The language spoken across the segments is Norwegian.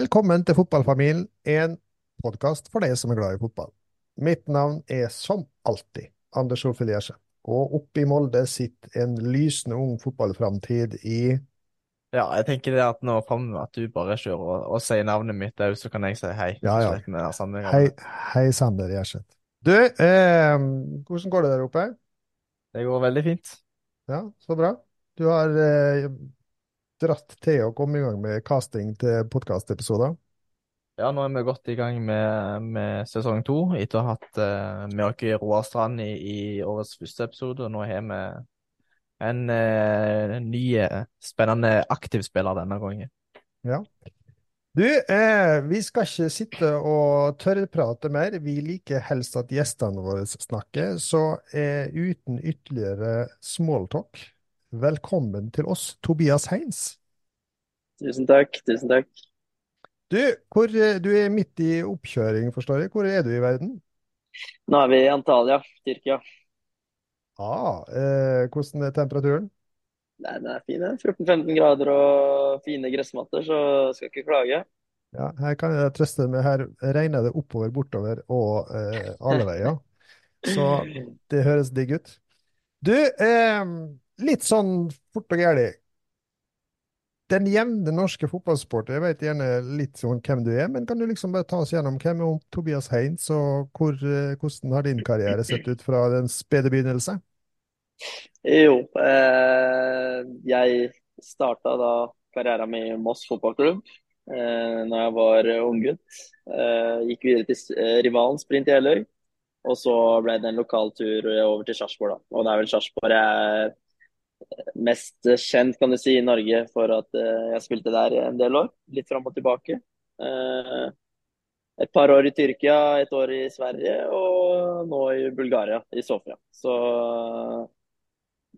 Velkommen til Fotballfamilien, en podkast for deg som er glad i fotball. Mitt navn er som alltid Anders Olfil Gjerseth, og oppe i Molde sitter en lysende ung fotballframtid i Ja, jeg tenker det at nå framover at du bare kjører og, og sier navnet mitt òg, så kan jeg si hei. Ja, ja. Hei, hei Sander Gjerseth. Du, eh, hvordan går det der oppe? Det går veldig fint. Ja, så bra. Du har eh, dratt til å komme i gang med casting til podkastepisoder. Ja, nå er vi godt i gang med, med sesong to, etter å ha hatt uh, med oss Roar Strand i, i årets første episode. Og nå har vi en uh, ny, eh, spennende aktivspiller denne gangen. Ja. Du, eh, vi skal ikke sitte og tørrprate mer. Vi liker helst at gjestene våre snakker, så eh, uten ytterligere smalltalk, velkommen til oss, Tobias Heins. Tusen takk, tusen takk. Du, hvor, eh, du er midt i oppkjøring, forstår jeg. Hvor er du i verden? Nå er vi i Antalya, Tyrkia. Ah, eh, hvordan er temperaturen? Nei, den er fin, 14-15 grader og fine gressmatter, så skal ikke klage. Ja, her kan jeg trøste med, her regner det oppover, bortover og eh, alle veier. Så det høres digg ut. Du, eh, litt sånn fort og gærlig. Den jevne norske fotballsporter, jeg vet gjerne litt sånn hvem du er, men kan du liksom bare ta oss gjennom hvem er Tobias Heins, og hvor, eh, hvordan har din karriere sett ut fra den spede begynnelse? Jo, eh, jeg starta da karrieren min i Moss fotballklubb eh, når jeg var unggutt. Eh, gikk videre til eh, rivalen Sprint i Jeløy, og så ble det en lokal tur over til Sarpsborg, da. Og det er vel Sarpsborg jeg mest kjent, kan du si, i Norge for at eh, jeg spilte der en del år. Litt fram og tilbake. Eh, et par år i Tyrkia, et år i Sverige og nå i Bulgaria, i Sofia. Så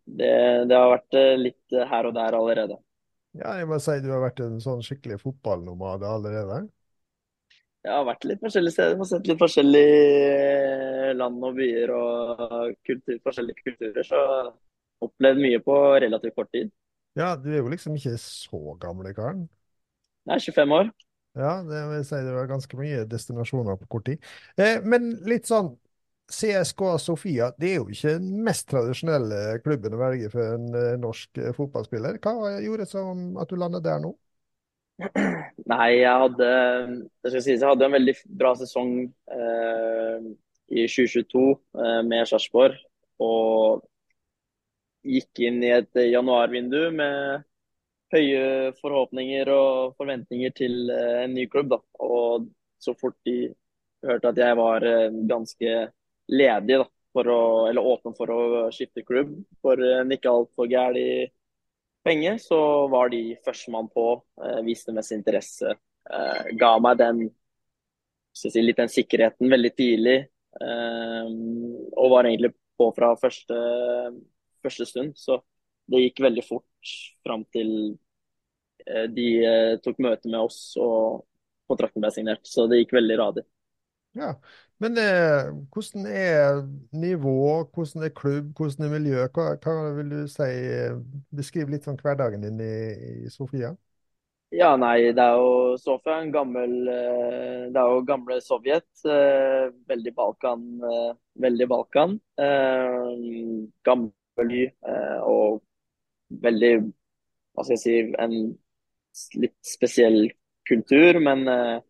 det, det har vært eh, litt her og der allerede. Ja, jeg må si du har vært en sånn skikkelig fotballnomade allerede. Jeg har vært litt forskjellige steder, og sett litt forskjellige land og byer og kultur, forskjellige kulturer. Så opplevd mye på relativt kort tid. Ja, du er jo liksom ikke så gamle karen. Jeg er 25 år. Ja, det vil si det var ganske mye destinasjoner på kort tid. Eh, men litt sånn CSK Sofia, det er jo ikke den mest tradisjonelle klubben å velge for en eh, norsk eh, fotballspiller. Hva gjorde som at du landet der nå? Nei, jeg hadde det skal sies, jeg hadde en veldig bra sesong eh, i 2022 eh, med Sarpsborg. Og gikk inn i et januarvindu med høye forhåpninger og forventninger til eh, en ny klubb. Da. Og så fort de hørte at jeg var eh, ganske ledig, da, å, eller åpen for å skifte klubb for en ikke altfor gæren penge, så var de førstemann på, eh, viste mest interesse. Eh, ga meg den, si, litt den sikkerheten veldig tidlig. eh, og var egentlig på fra første, første stund. Så det gikk veldig fort fram til eh, de eh, tok møte med oss og kontrakten ble signert. Så det gikk veldig radig. Ja, men eh, hvordan er nivå, hvordan er klubb, hvordan er miljø? Hva, hva vil du si? eh, Beskriv litt om hverdagen din i, i Sofia. Ja, nei, det er jo Sofia, en gammel Det er jo gamle Sovjet. Veldig Balkan. Veldig Balkan. Eh, Gammel eh, og veldig Hva skal jeg si En litt spesiell kultur, men eh,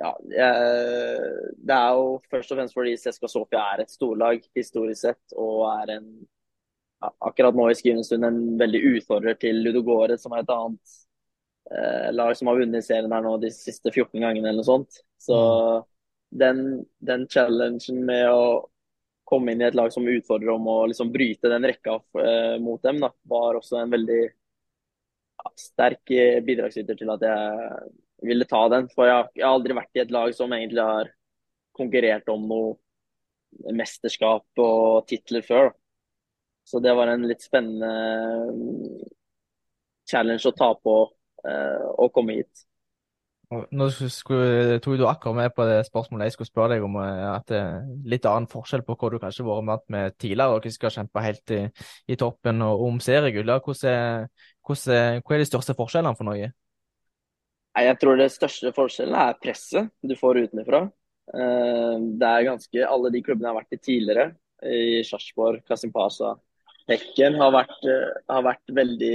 ja, det er jo først og fremst fordi CSKA Sofia er et storlag historisk sett, og er en akkurat nå i skrivende stund en veldig utfordrer til Ludogorets, som er et annet eh, lag som har vunnet serien her nå de siste 14 gangene eller noe sånt. Så den, den challengen med å komme inn i et lag som utfordrer om å liksom bryte den rekka eh, mot dem, da, var også en veldig ja, sterk eh, bidragsyter til at jeg ville ta den. For jeg, jeg har aldri vært i et lag som egentlig har konkurrert om noe mesterskap og titler før. Så det var en litt spennende mm, challenge å ta på eh, å komme hit. Nå skulle, tok du akkurat med på det spørsmålet jeg skulle spørre deg om, eh, at det er litt annen forskjell på hva du kanskje har vært vant med tidligere, hva skal kjempe helt i, i toppen og om seriegull. Er- er- hva er de største forskjellene for Norge? Jeg tror det største forskjellen er presset du får utenfra. Eh, Det er ganske Alle de klubbene jeg har vært i tidligere, i Sarpsborg, Kasimpasa, Hekken, har vært, eh, har vært veldig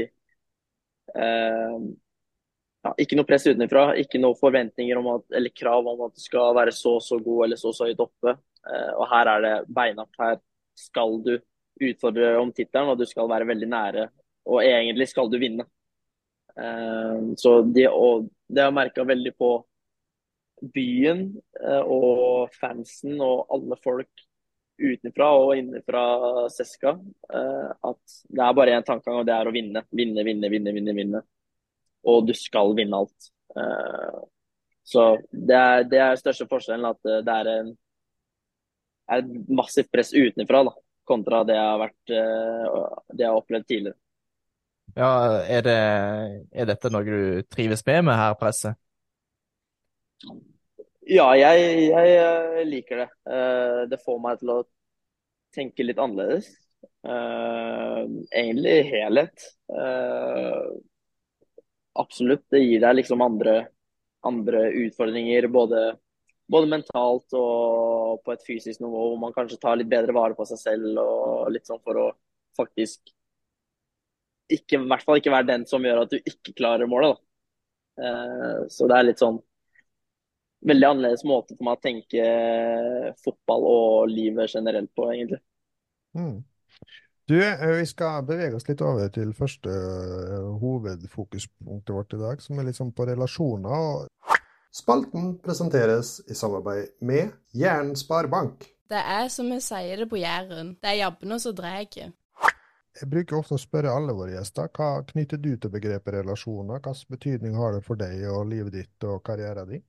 ja, Ikke noe press utenfra, ikke noe forventninger at, eller krav om at du skal være så så god eller så så høyt oppe. Eh, Og her er det beinhardt. Her skal du utfordre om tittelen, og du skal være veldig nære. Og egentlig skal du vinne. Eh, Så det, og det har jeg merka veldig på byen eh, og fansen og alle folk utenfra og innenfra Seska. At det er bare én tankegang, og det er å vinne. Vinne, vinne, vinne, vinne. vinne. Og du skal vinne alt. Eh, Så det er, det er største forskjellen, at eh, det er en er et massivt press utenfra, da, kontra det jeg har vært eh, det jeg har opplevd tidligere. Ja, er det, er dette noe du trives med med her, presset? Ja, jeg, jeg liker det. Det får meg til å tenke litt annerledes. Egentlig helhet. Absolutt. Det gir deg liksom andre, andre utfordringer, både, både mentalt og på et fysisk nivå, hvor man kanskje tar litt bedre vare på seg selv og litt sånn for å faktisk ikke, i hvert fall ikke være den som gjør at du ikke klarer målet, da. Eh, Så det er litt sånn veldig annerledes måte for meg å tenke fotball og livet generelt på, egentlig. Mm. Du, eh, vi skal bevege oss litt over til første eh, hovedfokuspunktet vårt i dag, som er litt sånn på relasjoner. Spalten presenteres i samarbeid med Jæren Sparebank. Det er som vi sier det på Jæren, det er jabbene som drar. Jeg bruker ofte å spørre alle våre gjester hva knytter du til begrepet relasjoner? Hvilken betydning har det for deg og livet ditt og karrieren din?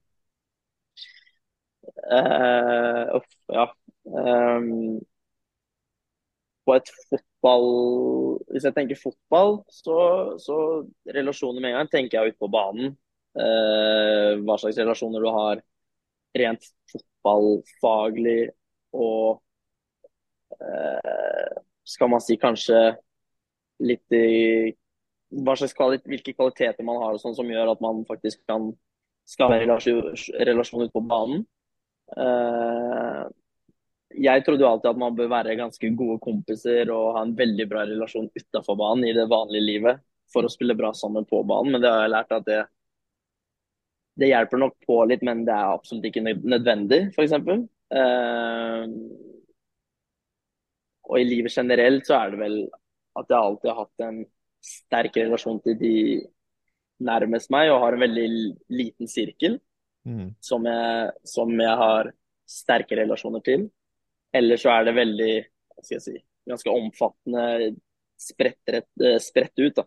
Uh, uff, ja. Um, på et fotball Hvis jeg tenker fotball, så, så relasjoner med en gang tenker jeg ut på banen. Eh, hva slags relasjoner du har rent fotballfaglig og eh, skal man si kanskje litt i kvalit hvilke kvaliteter man har og sånn som gjør at man faktisk kan skape en relasjon, relasjon ute på banen. Eh, jeg trodde jo alltid at man bør være ganske gode kompiser og ha en veldig bra relasjon utafor banen i det vanlige livet for å spille bra sammen på banen, men det har jeg lært at det, det hjelper nok på litt, men det er absolutt ikke nødvendig, f.eks. Uh, og i livet generelt så er det vel at jeg alltid har hatt en sterk relasjon til de nærmest meg, og har en veldig liten sirkel Mm. som jeg, som jeg har sterke relasjoner til. Eller så er det veldig, hva skal jeg si, ganske omfattende spredt, eh, spredt ut, da.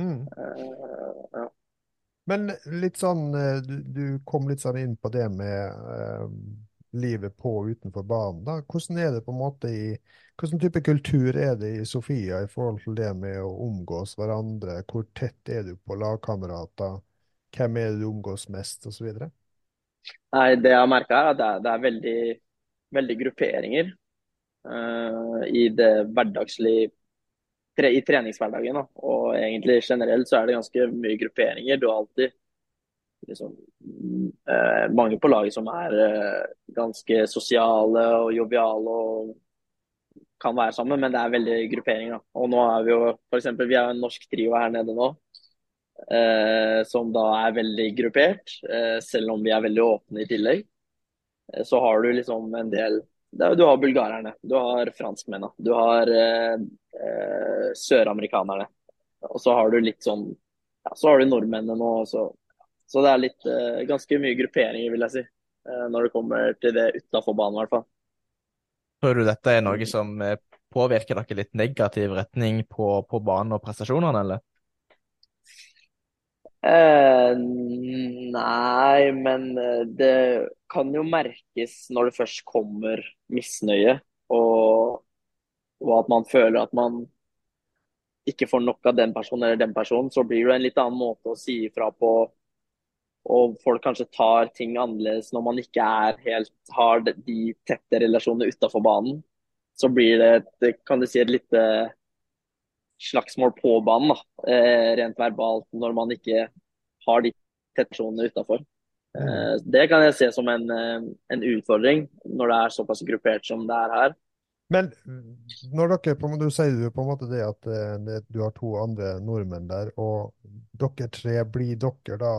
Mm. Uh, ja. Men litt sånn, eh, du, du kom litt sånn inn på det med uh, livet på og utenfor banen. da. Hvordan er det på en måte i, hvordan type kultur er det i Sofia i forhold til det med å omgås hverandre? Hvor tett er du på lagkamerater? Hvem er det du omgås mest, osv.? Nei, det jeg har merka, er at det er, det er veldig, veldig grupperinger uh, i det hverdagslige tre, I treningshverdagen. Da. Og egentlig generelt så er det ganske mye grupperinger. Du har alltid liksom, uh, mange på laget som er uh, ganske sosiale og joviale og kan være sammen, men det er veldig grupperinger. Da. Og nå er vi jo f.eks. vi er en norsk trio her nede nå. som da er veldig gruppert, selv om vi er veldig åpne i tillegg. Eh, så har du liksom en del Du har bulgarerne, du har franskmennene, du har eh, eh, søramerikanerne. Og så har du litt sånn ja, Så har du nordmennene nå også. Så det er litt eh, ganske mye grupperinger, vil jeg si. eh, når det kommer til det utafor banen, i hvert fall. Tror du dette er noe som eh, påvirker dere litt negativ retning på, på banen og prestasjonene, eller? Eh, nei, men eh, det kan jo merkes når det først kommer misnøye, og, og at man føler at man ikke får nok av den personen eller den personen, så blir det en litt annen måte å si ifra på. Og folk kanskje tar ting annerledes når man ikke er helt, har de- tette relasjonene utafor banen. Så blir det, et, kan du si, et lite slagsmål på banen, da. Eh, rent verbalt, når man ikke har de tettsonene utafor. Mm. Eh, det kan jeg se som en, eh, en utfordring når det er såpass gruppert som det er her. Men når dere på, du sier jo på en måte det at det, du har to andre nordmenn der, og dere tre blir dere da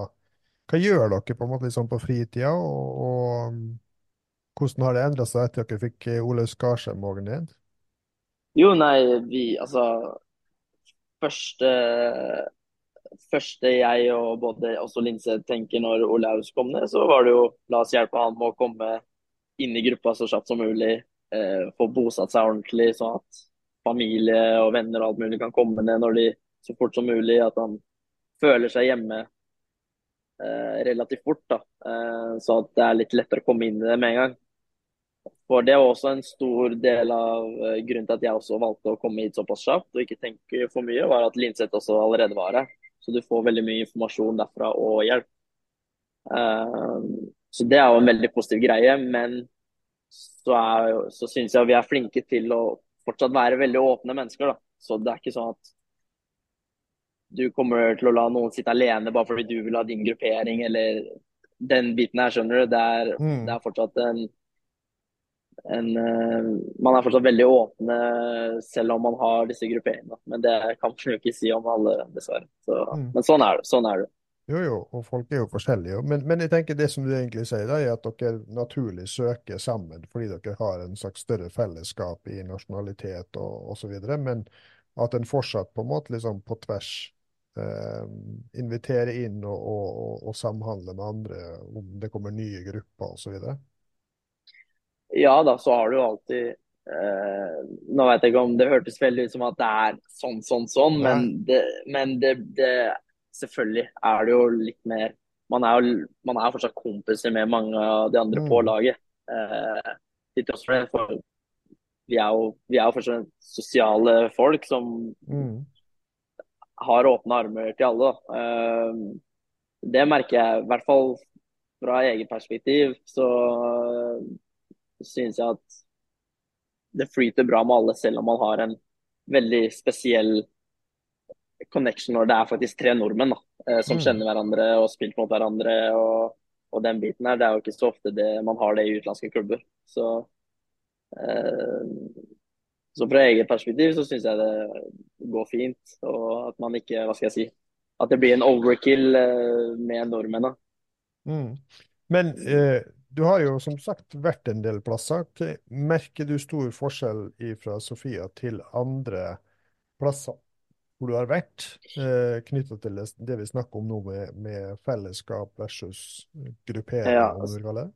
Hva gjør dere på en måte liksom på fritida, og, og hvordan har det endra seg etter at dere fikk Olaug Skarsheim òg ned? Jo, nei, vi Altså Første, første jeg og både også Linse tenker når Olaus kom ned, så var det jo la oss hjelpe han med å komme inn i gruppa så kjapt som mulig. Eh, få bosatt seg ordentlig, sånn at familie og venner og alt mulig kan komme ned når de så fort som mulig. At han føler seg hjemme eh, relativt fort, da. Eh, så at det er litt lettere å komme inn i det med en gang. For det var også en stor del av eh, grunnen til at jeg også valgte å komme hit såpass kjapt og ikke tenke for mye, var at Linseth også allerede var her. Så du får veldig mye informasjon derfra og hjelp. Eh, så det er jo en veldig positiv greie, men så, er, så syns jeg vi er flinke til å fortsatt være veldig åpne mennesker, da. Så det er ikke sånn at du kommer til å la noen sitte alene bare fordi du vil ha din gruppering, eller den biten her, skjønner du. Det er, Mm. det er fortsatt en, en eh, Man er fortsatt veldig åpne selv om man har disse grupperingene. Men det kan man jo ikke si om alle, dessverre. Så, Mm. Men sånn er det. Sånn er det. Jo, jo, og folk er jo forskjellige. Men, men jeg tenker det som du egentlig sier, da, er at dere naturlig søker sammen fordi dere har en slags større fellesskap i nasjonalitet og osv. Men at en fortsatt på en måte liksom på tvers eh, inviterer inn og, og, og, og samhandler med andre om det kommer nye grupper osv. Ja da, så har du alltid eh, Nå vet jeg ikke om det hørtes veldig ut som at det er sånn, sånn, sånn, men, det, men det, det Selvfølgelig er det jo litt mer Man er jo man er fortsatt kompiser med mange av de andre på Mm. laget. Eh, til tross for det. For vi er jo, vi er jo fortsatt sosiale folk som Mm. har åpne armer til alle. Eh, Det merker jeg, i hvert fall fra eget perspektiv, så syns jeg at det flyter bra med alle, selv om man har en veldig spesiell connection når det er faktisk tre nordmenn da, eh, som Mm. kjenner hverandre og spilt mot hverandre. og, og den biten her, Det er jo ikke så ofte det, man har det i utenlandske klubber. Så, eh, så fra eget perspektiv så syns jeg det går fint. Og at man ikke, hva skal jeg si, at det blir en overkill eh, med nordmennene. Mm. Men eh, du har jo som sagt vært en del plasser. Merker du stor forskjell fra Sofia til andre plasser hvor du har vært, eh, knytta til det, vi snakker om nå med, med fellesskap versus gruppering, Ja, det?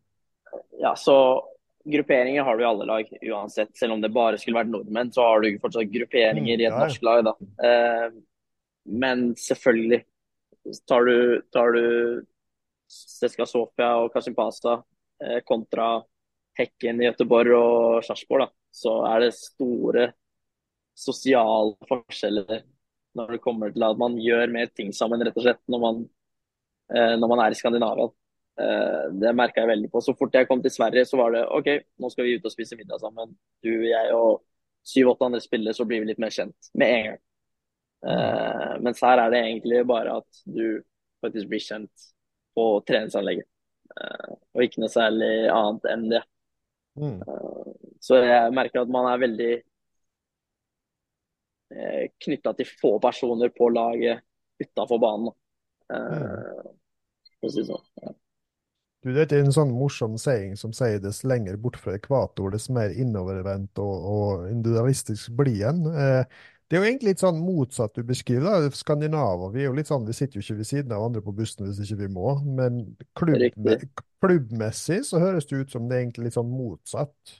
Ja, så Grupperinger har du i alle lag, uansett. Selv om det bare skulle vært nordmenn, så har du fortsatt grupperinger Mm, i et ja, norsk lag. da. Eh, men selvfølgelig tar du, tar du Sofia og Kasimpasa kontra Hekken i Göteborg og Sarpsborg, så er det store sosiale forskjeller når det kommer til at man gjør mer ting sammen, rett og slett, når man, eh, når man er i Skandinavia. Eh, det merka jeg veldig på. Så fort jeg kom til Sverige, så var det OK, nå skal vi ut og spise middag sammen. Du, jeg og syv-åtte andre spillere, så blir vi litt mer kjent med en gang. Eh, mens her er det egentlig bare at du faktisk blir kjent på treningsanlegget. Eh, og ikke noe særlig annet enn det. Mm. Så jeg merker at man er veldig eh, knytta til få personer på laget utafor banen. Eh, å si sånn. Ja. Du, det er en sånn morsom saying som sier dess lenger bort fra ekvator, dess mer innovervendt og, og individualistisk blir en. Eh, det er jo egentlig litt sånn motsatt du beskriver. da, Skandinaver vi er jo litt sånn, vi sitter jo ikke ved siden av andre på bussen hvis ikke vi må. Men klubbme klubbmessig så høres det ut som det er egentlig litt sånn motsatt.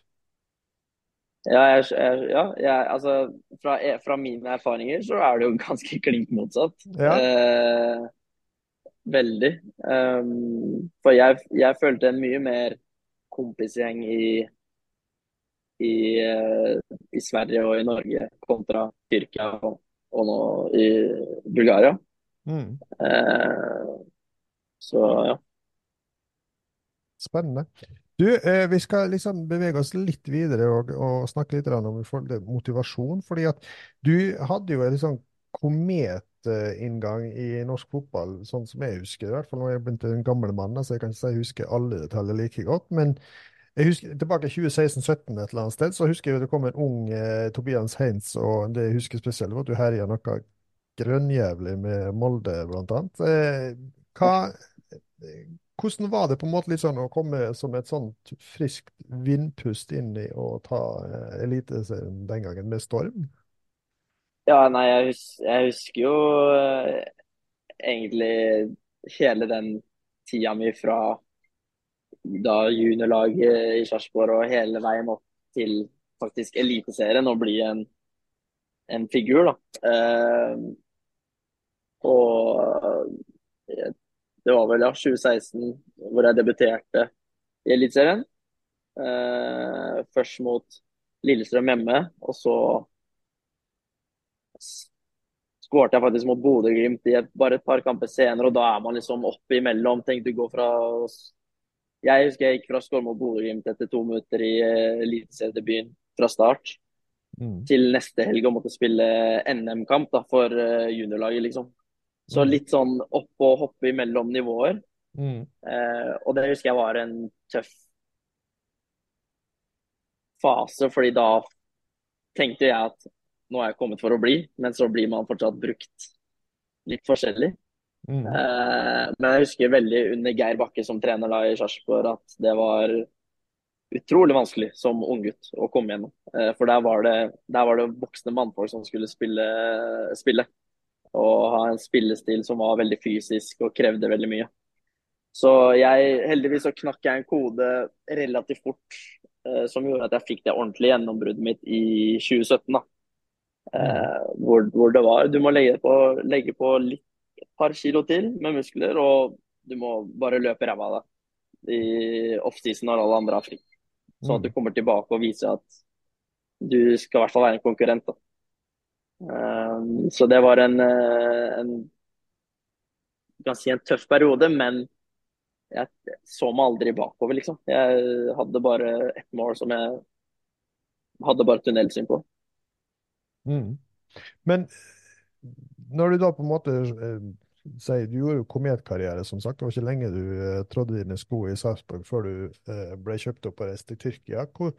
Ja, jeg, ja jeg, altså, fra, fra mine erfaringer så er det jo ganske klink motsatt. Ja. Eh, veldig. Um, for jeg, jeg følte en mye mer kompisgjeng i, i, eh, i Sverige og i Norge kontra Tyrkia og, og nå i Bulgaria. Mm. Eh, så ja. Spennende. Du, eh, vi skal liksom bevege oss litt videre og, og snakke litt om motivasjon. fordi at du hadde jo en sånn komet inngang i norsk fotball, sånn som jeg husker. I hvert fall når jeg begynte en gammel mann, så jeg kan ikke si jeg husker alle detaljer like godt. Men jeg husker tilbake i 2016-2017 et eller annet sted, så husker jeg det kom en ung eh, Tobias Heinz, og det jeg husker spesielt, var at du herja noe grønnjævlig med Molde, blant annet. Eh, hva, hvordan var det på en måte litt sånn å komme som et sånt friskt vindpust inn i å ta eh, Eliteserien den gangen med storm? Ja, nei, jeg, hus jeg husker jo eh, egentlig hele den tida mi fra da juniorlaget i Sarpsborg og hele veien opp til faktisk Eliteserien og bli en, en figur, da. Eh, og det var vel ja, 2016 hvor jeg debuterte i Eliteserien. Eh, først mot Lillestrøm hjemme, og så skårte jeg faktisk mot Bodø-Glimt bare et par kamper senere, og da er man liksom opp imellom. Tenk, du går fra Jeg husker jeg gikk fra skåre mot Bodø-Glimt etter to minutter i uh, eliteseriedebuten fra start, mm. til neste helg og måtte spille NM-kamp for uh, juniorlaget, liksom. Så mm. litt sånn opp og hoppe imellom nivåer. Mm. Eh, og det husker jeg var en tøff fase, fordi da tenkte jeg at nå er jeg kommet for å bli, men så blir man fortsatt brukt litt forskjellig. Mm. Eh, men jeg husker veldig under Geir Bakke som trener da i Sarpsborg at det var utrolig vanskelig som unggutt å komme gjennom. Eh, for der var, det, der var det voksne mannfolk som skulle spille, spille. Og ha en spillestil som var veldig fysisk og krevde veldig mye. Så jeg, heldigvis så knakk jeg en kode relativt fort eh, som gjorde at jeg fikk det ordentlige gjennombruddet mitt i 2017. da. Eh, hvor, hvor, det var Du må legge på, legge på litt, et par kilo til med muskler, og du må bare løpe ræva av deg i offseason når alle andre har fri. Sånn at du mm. kommer tilbake og viser at du skal i hvert fall være en konkurrent. Um, så det var en, eh, en si en tøff periode, men jeg så meg aldri bakover, liksom. Jeg hadde bare ett mål som jeg hadde bare tunnelsyn på. Mm. Men når du da på en måte eh, sier Du gjorde jo kometkarriere, som sagt. Det var ikke lenge du eh, trådde dine sko i Sarpsborg før du eh, ble kjøpt opp og reiste til Tyrkia. Hvor,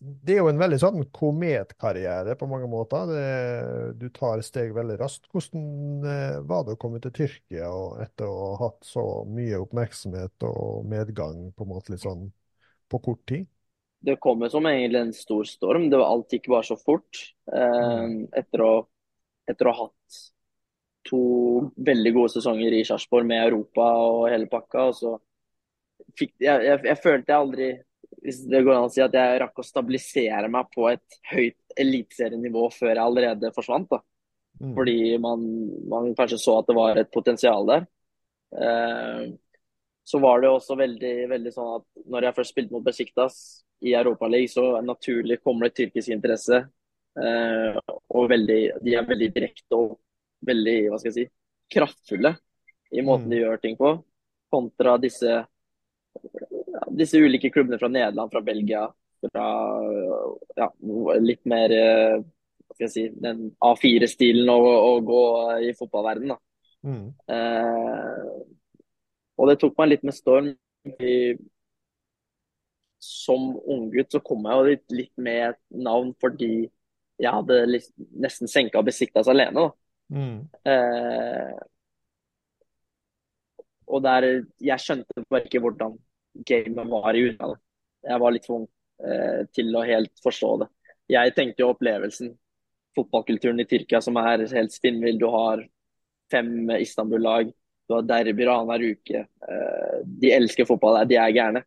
det er jo en veldig sånn kometkarriere på mange måter. Det, du tar steg veldig raskt. Hvordan eh, var det å komme til Tyrkia etter å ha hatt så mye oppmerksomhet og medgang på måte sånn på kort tid? det kom som egentlig en stor storm. Det var, alt gikk bare så fort. Eh, mm. etter, å, etter, å, ha hatt to veldig gode sesonger i Sarpsborg med Europa og hele pakka. Og så fikk, jeg, jeg, jeg, følte jeg aldri hvis det går an å si at jeg rakk å stabilisere meg på et høyt eliteserienivå før jeg allerede forsvant. da. Mm. Fordi man, man, kanskje så at det var et potensial der. Eh, så var det også veldig, veldig sånn at når jeg først spilte mot Besiktas i Europaligaen, så naturlig kommer det tyrkisk interesse. Eh, og veldig, de er veldig direkte og veldig hva skal jeg si, kraftfulle i måten mm. de gjør ting på. Kontra disse, ja, disse ulike klubbene fra Nederland, fra Belgia, fra ja, litt mer eh, hva skal jeg si, den A4-stilen å, å, gå i fotballverdenen. Mm. Eh, og det tok meg litt med storm. I, som unggutt så kom jeg jo litt, litt, med et navn fordi jeg hadde nesten senka og besikta seg alene. Mm. Eh, og der Jeg skjønte bare ikke hvordan gamet var i utlandet. Jeg var litt for ung eh, til å helt forstå det. Jeg tenkte jo opplevelsen, fotballkulturen i Tyrkia som er helt spinnvill. Du har fem Istanbul-lag, du har derbyer annenhver uke. Eh, de elsker fotball, de er gærne.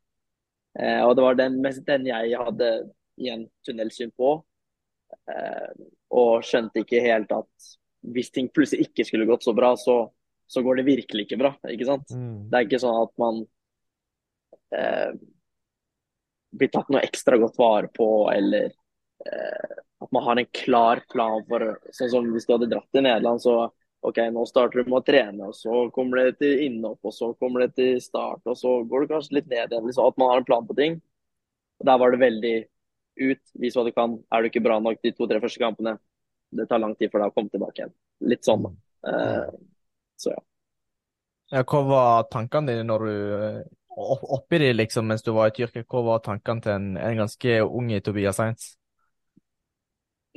Eh, og det var den, den jeg hadde igjen tunnelsyn på. Eh, og skjønte ikke helt at hvis ting plutselig ikke skulle gått så bra, så, så går det virkelig ikke bra. ikke sant? Mm. Det er ikke sånn at man eh, blir tatt noe ekstra godt vare på, eller eh, at man har en klar plan for Sånn som hvis du hadde dratt til Nederland, så OK, nå starter du med å trene, og så kommer det til innhopp, og så kommer det til start, og så går du kanskje litt ned igjen. Liksom, at man har en plan på ting. Og Der var det veldig ut, vis hva du kan. Er du ikke bra nok de to-tre første kampene, det tar lang tid for deg å komme tilbake igjen. Litt sånn, da. Eh, så ja. Hva var tankene dine når du eh, Oppi de, liksom, mens du var i Tyrkia, hva var tankene til en, en ganske ung Tobias Sainz?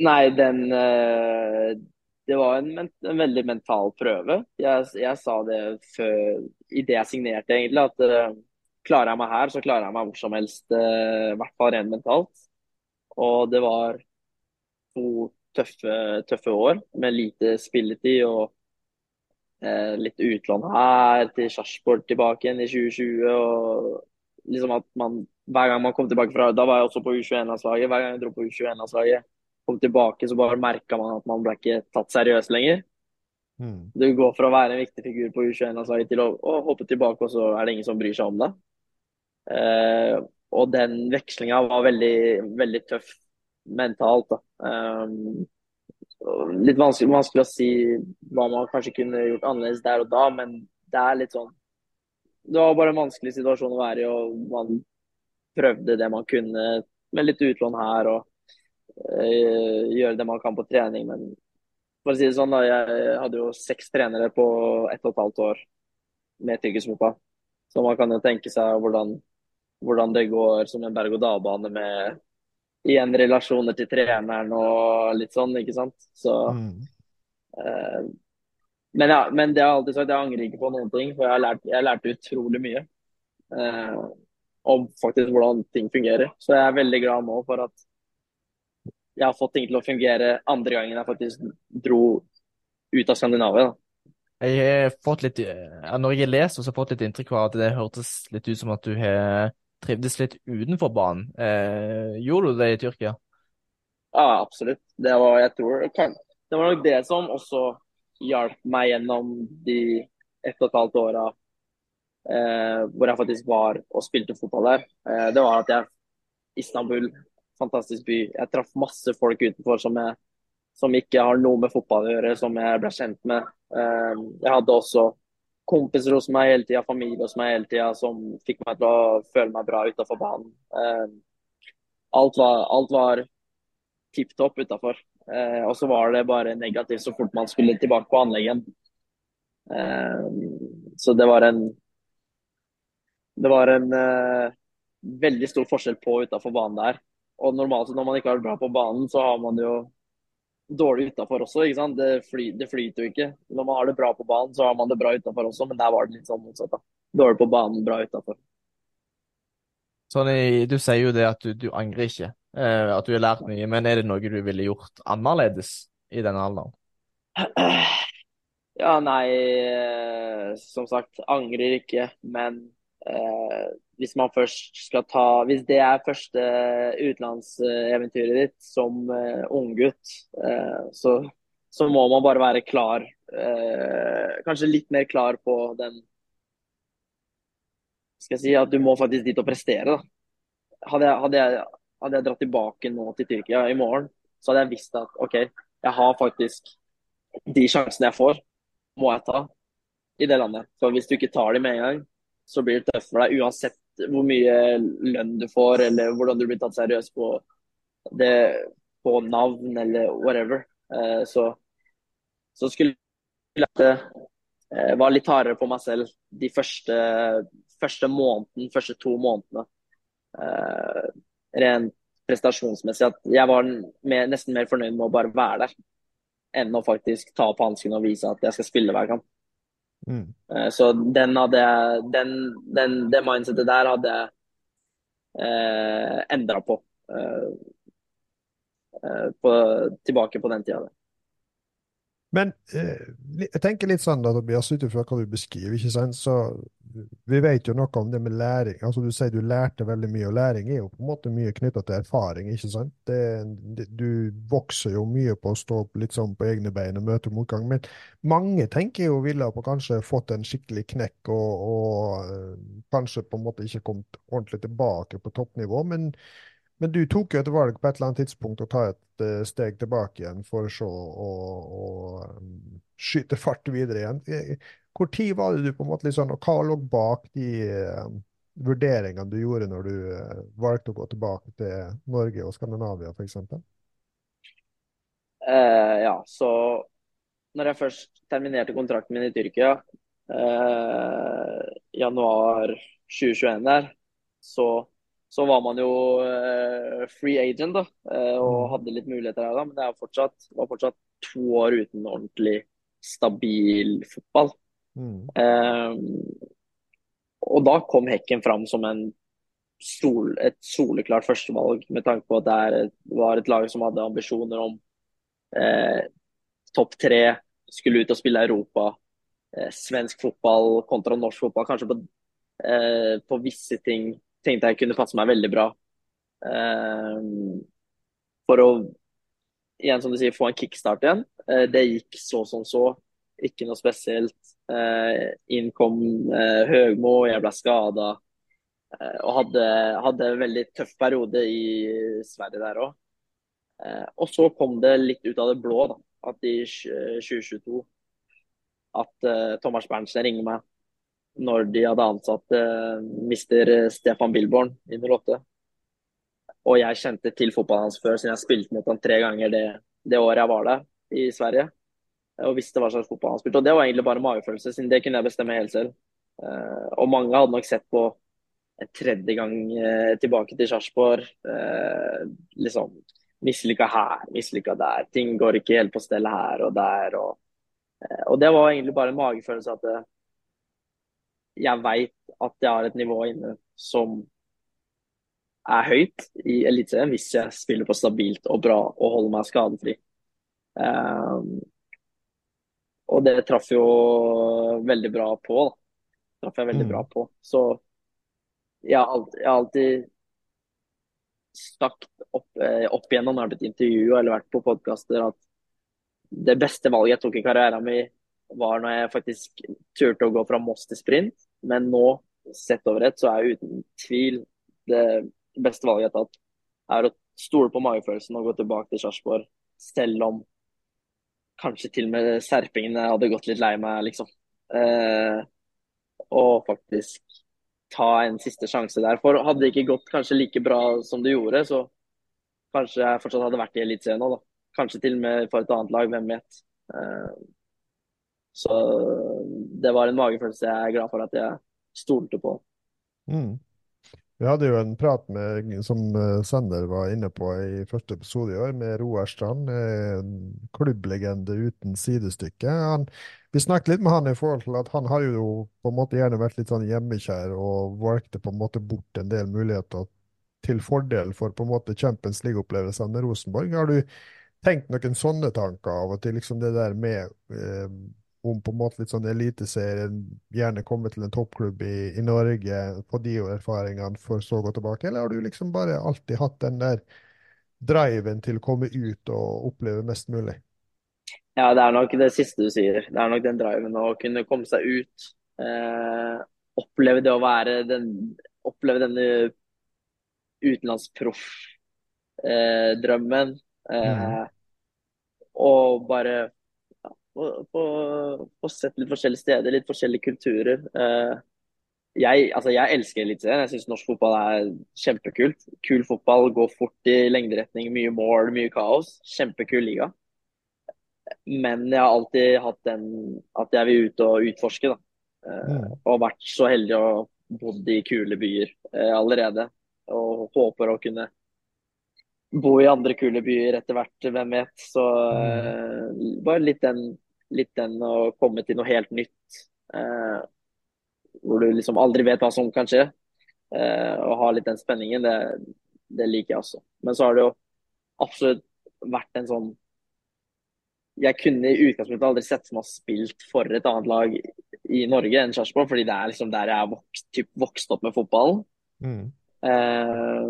Nei, den eh, Det var en, en veldig mental prøve. Jeg, jeg sa det før, idet jeg signerte, egentlig, at klarer jeg meg her, så klarer jeg meg hvor som helst. I hvert fall rent mentalt. Og det var to tøffe, tøffe år med lite spilletid og eh, litt utlån her til Sarpsborg tilbake igjen i 2020. og liksom at man, Hver gang man kom tilbake fra Da var jeg også på U21-landslaget. Hver gang jeg dro på U21-landslaget, kom tilbake, så bare merka man at man ble ikke tatt seriøst lenger. Mm. Du går fra å være en viktig figur på U21-landslaget til å, å hoppe tilbake, og så er det ingen som bryr seg om deg. Eh, og den vekslinga var veldig, veldig tøff mentalt. Um, litt vanskelig, vanskelig å si hva man kanskje kunne gjort annerledes der og da, men det er litt sånn Det var bare en vanskelig situasjon å være i, og man prøvde det man kunne med litt utlån her og uh, gjøre det man kan på trening. Men for å si det sånn, da, jeg hadde jo seks trenere på ett og et halvt år med tyrkisk Så man kan jo tenke seg hvordan, hvordan det går som en berg-og-dal-bane med igjen relasjoner til treneren og litt sånn, ikke sant. Så Mm. eh, men, ja, men det har jeg alltid sagt, jeg angrer ikke på noen ting, for jeg har lært, jeg lærte utrolig mye. Eh, om faktisk hvordan ting fungerer. Så jeg er veldig glad nå for at jeg har fått ting til å fungere andre gangen jeg faktisk dro ut av Skandinavia. Da. Jeg har fått litt, Når jeg leser, så har jeg fått litt inntrykk av at det hørtes litt ut som at du har trivdes litt utenfor banen. Eh, gjorde du det i Tyrkia? Ja, absolutt. Det var, jeg tror, det var nok det som også hjalp meg gjennom de ett og et halvt åra eh, hvor jeg faktisk var og spilte fotball der. Eh, det var at jeg Istanbul, fantastisk by. Jeg traff masse folk utenfor som, jeg, som ikke har noe med fotball å gjøre, som jeg ble kjent med. Eh, jeg hadde også kompiser hos meg hele tida, familie hos meg hele tida, som fikk meg til å føle meg bra utafor banen. Eh, alt var, alt var tipp topp utafor. Eh, og så var det bare negativt så fort man skulle tilbake på anleggen. Eh, så det var en Det var en eh, veldig stor forskjell på utafor banen der. Og normalt når man ikke har det bra på banen, så har man jo dårlig utafor også. ikke sant? Det, fly, det, flyter jo ikke. Når man har det bra på banen, så har man det bra utafor også, men der var det litt sånn motsatt. da. Dårlig på banen, bra utafor. Sånn, du sier jo det at du, du angrer ikke, eh, at du har lært mye, men er det noe du ville gjort annerledes i denne alderen? Ja, nei, eh, som sagt, angrer ikke, men eh, hvis man først skal ta Hvis det er første utenlandseventyret ditt som uh, unggutt, uh, så, så, må man bare være klar. Uh, kanskje litt mer klar på den Skal jeg si at du må faktisk dit og prestere, da. Hadde jeg, hadde jeg, hadde jeg dratt tilbake nå til Tyrkia i morgen, så hadde jeg visst at OK, jeg har faktisk de sjansene jeg får, må jeg ta i det landet. For hvis du ikke tar dem med en gang, så blir det tøft for deg uansett hvor mye lønn du får, eller hvordan du blir tatt seriøst på, det, på navn eller whatever. Eh, så, så skulle jeg eh, var litt hardere på meg selv de første, første måneden, første to månedene. Eh, rent prestasjonsmessig. At jeg var mer, nesten mer fornøyd med å bare være der, enn å faktisk ta opp hansken og vise at jeg skal spille hver kamp. Mm. Så den hadde den, den, Det mindsetet der hadde jeg eh, endra på, eh, på, Tilbake på den tida. Men eh, jeg tenker litt sånn da, Tobias, ut ifra hva du beskriver, ikke sant, så vi vet jo noe om det med læring. altså Du sier du lærte veldig mye, og læring er jo på en måte mye knytta til erfaring. ikke sant? Det, det, du vokser jo mye på å stå litt sånn på egne bein og møte motgang. Men mange tenker jo ville på kanskje fått en skikkelig knekk og, og kanskje på en måte ikke kommet ordentlig tilbake på toppnivå. men men du tok jo et valg på et eller annet tidspunkt å ta et uh, steg tilbake igjen for så å, å um, skyte fart videre igjen. Hvor tid var det du på en måte liksom, og hva lå bak de uh, vurderingene du gjorde når du valgte å gå tilbake til Norge og Skandinavia, f.eks.? Uh, ja, så når jeg først terminerte kontrakten min i Tyrkia, uh, januar 2021 der, så, så var man jo eh, free agent da, eh, og Mm. hadde litt muligheter her da, men det er fortsatt, var fortsatt to år uten ordentlig stabil fotball. Mm. Eh, og da kom Hekken fram som en sol, et soleklart førstevalg, med tanke på at det er, var et lag som hadde ambisjoner om eh, topp tre, skulle ut og spille Europa, eh, svensk fotball kontra norsk fotball. Kanskje på, eh, på visse ting tenkte jeg kunne passe meg veldig bra. Uh, for å igjen som du sier, få en kickstart igjen. Uh, det gikk så som så. Ikke noe spesielt. Uh, inn kom eh, Høgmo, jeg ble skada. Eh, og hadde, hadde en veldig tøff periode i Sverige der òg. Eh, og så kom det litt ut av det blå, da, at i 2022 at eh, Thomas Berntsen ringer meg når de hadde ansatt eh, mister Stefan Billborn i 08. Og jeg kjente til fotballen hans før, siden jeg spilte mot han tre ganger det, det året jeg var der i Sverige. Og visste hva slags fotball han spilte. Og det var egentlig bare magefølelse, siden det kunne jeg bestemme helt selv. Eh, og mange hadde nok sett på en tredje gang eh, tilbake til Sarpsborg. Eh, liksom mislykka her, mislykka der. Ting går ikke helt på stell her og der. Og, eh, og det var egentlig bare en magefølelse at eh, jeg veit at jeg har et nivå inne som er høyt i Eliteserien hvis jeg spiller på stabilt og bra og holder meg skadefri. Um, og det traff jo veldig bra på. da. Traff jeg veldig Mm. bra på. Så jeg har alltid, jeg har alltid sagt opp, eh, opp igjennom når jeg har blitt intervjua eller vært på podkaster, at det beste valget jeg tok i karrieren min, var når jeg faktisk turte å gå fra Moss til sprint. Men nå, sett over ett, så er uten tvil det beste valget jeg har tatt, er å stole på magefølelsen og gå tilbake til Sarpsborg, selv om kanskje til og med serpingene hadde gått litt lei meg, liksom. Eh, og faktisk ta en siste sjanse der. For hadde det ikke gått kanskje like bra som det gjorde, så kanskje jeg fortsatt hadde vært i Eliteserien nå, da. Kanskje til og med for et annet lag, hvem vet. Eh, så det var en magefølelse jeg er glad for at jeg stolte på. Mm. Vi hadde jo en prat med, som eh, Sander var inne på i første episode i år, med Roar Strand, eh, klubblegende uten sidestykke. Han, vi snakket litt med han i forhold til at han har jo på en måte gjerne vært litt sånn hjemmekjær og valgte på en måte bort en del muligheter til fordel for på en måte Champions League-opplevelsene med Rosenborg. Har du tenkt noen sånne tanker av og til, liksom det der med eh, om på en måte litt sånn eliteserien, gjerne komme til en toppklubb i, i Norge, på de erfaringene for så å gå tilbake, eller har du liksom bare alltid hatt den der driven til å komme ut og oppleve mest mulig? Ja, det er nok det siste du sier. Det er nok den driven å kunne komme seg ut. Eh, oppleve det å være den Oppleve denne utenlandsproff-drømmen. Eh, Og bare på få sett litt forskjellige steder, litt forskjellige kulturer. Eh, jeg, altså jeg elsker Eliteserien. Jeg syns norsk fotball er kjempekult. Kul fotball, går fort i lengderetning, mye mål, mye kaos. Kjempekul liga. Men jeg har alltid hatt den at jeg vil ut og utforske, da. Eh, Mm. og vært så heldig å bodd i kule byer eh, allerede. Og håper å kunne bo i andre kule byer etter hvert, hvem vet. Så eh, bare litt den, litt den å komme til noe helt nytt. Eh, hvor du liksom aldri vet hva som kan skje. Eh, og ha litt den spenningen, det, det liker jeg også. Men så har det jo absolutt vært en sånn Jeg kunne i utgangspunktet aldri sett for meg spilt for et annet lag i Norge enn Sarpsborg, fordi det er liksom der jeg er vokst, typ, vokst opp med fotballen. Mm. Eh,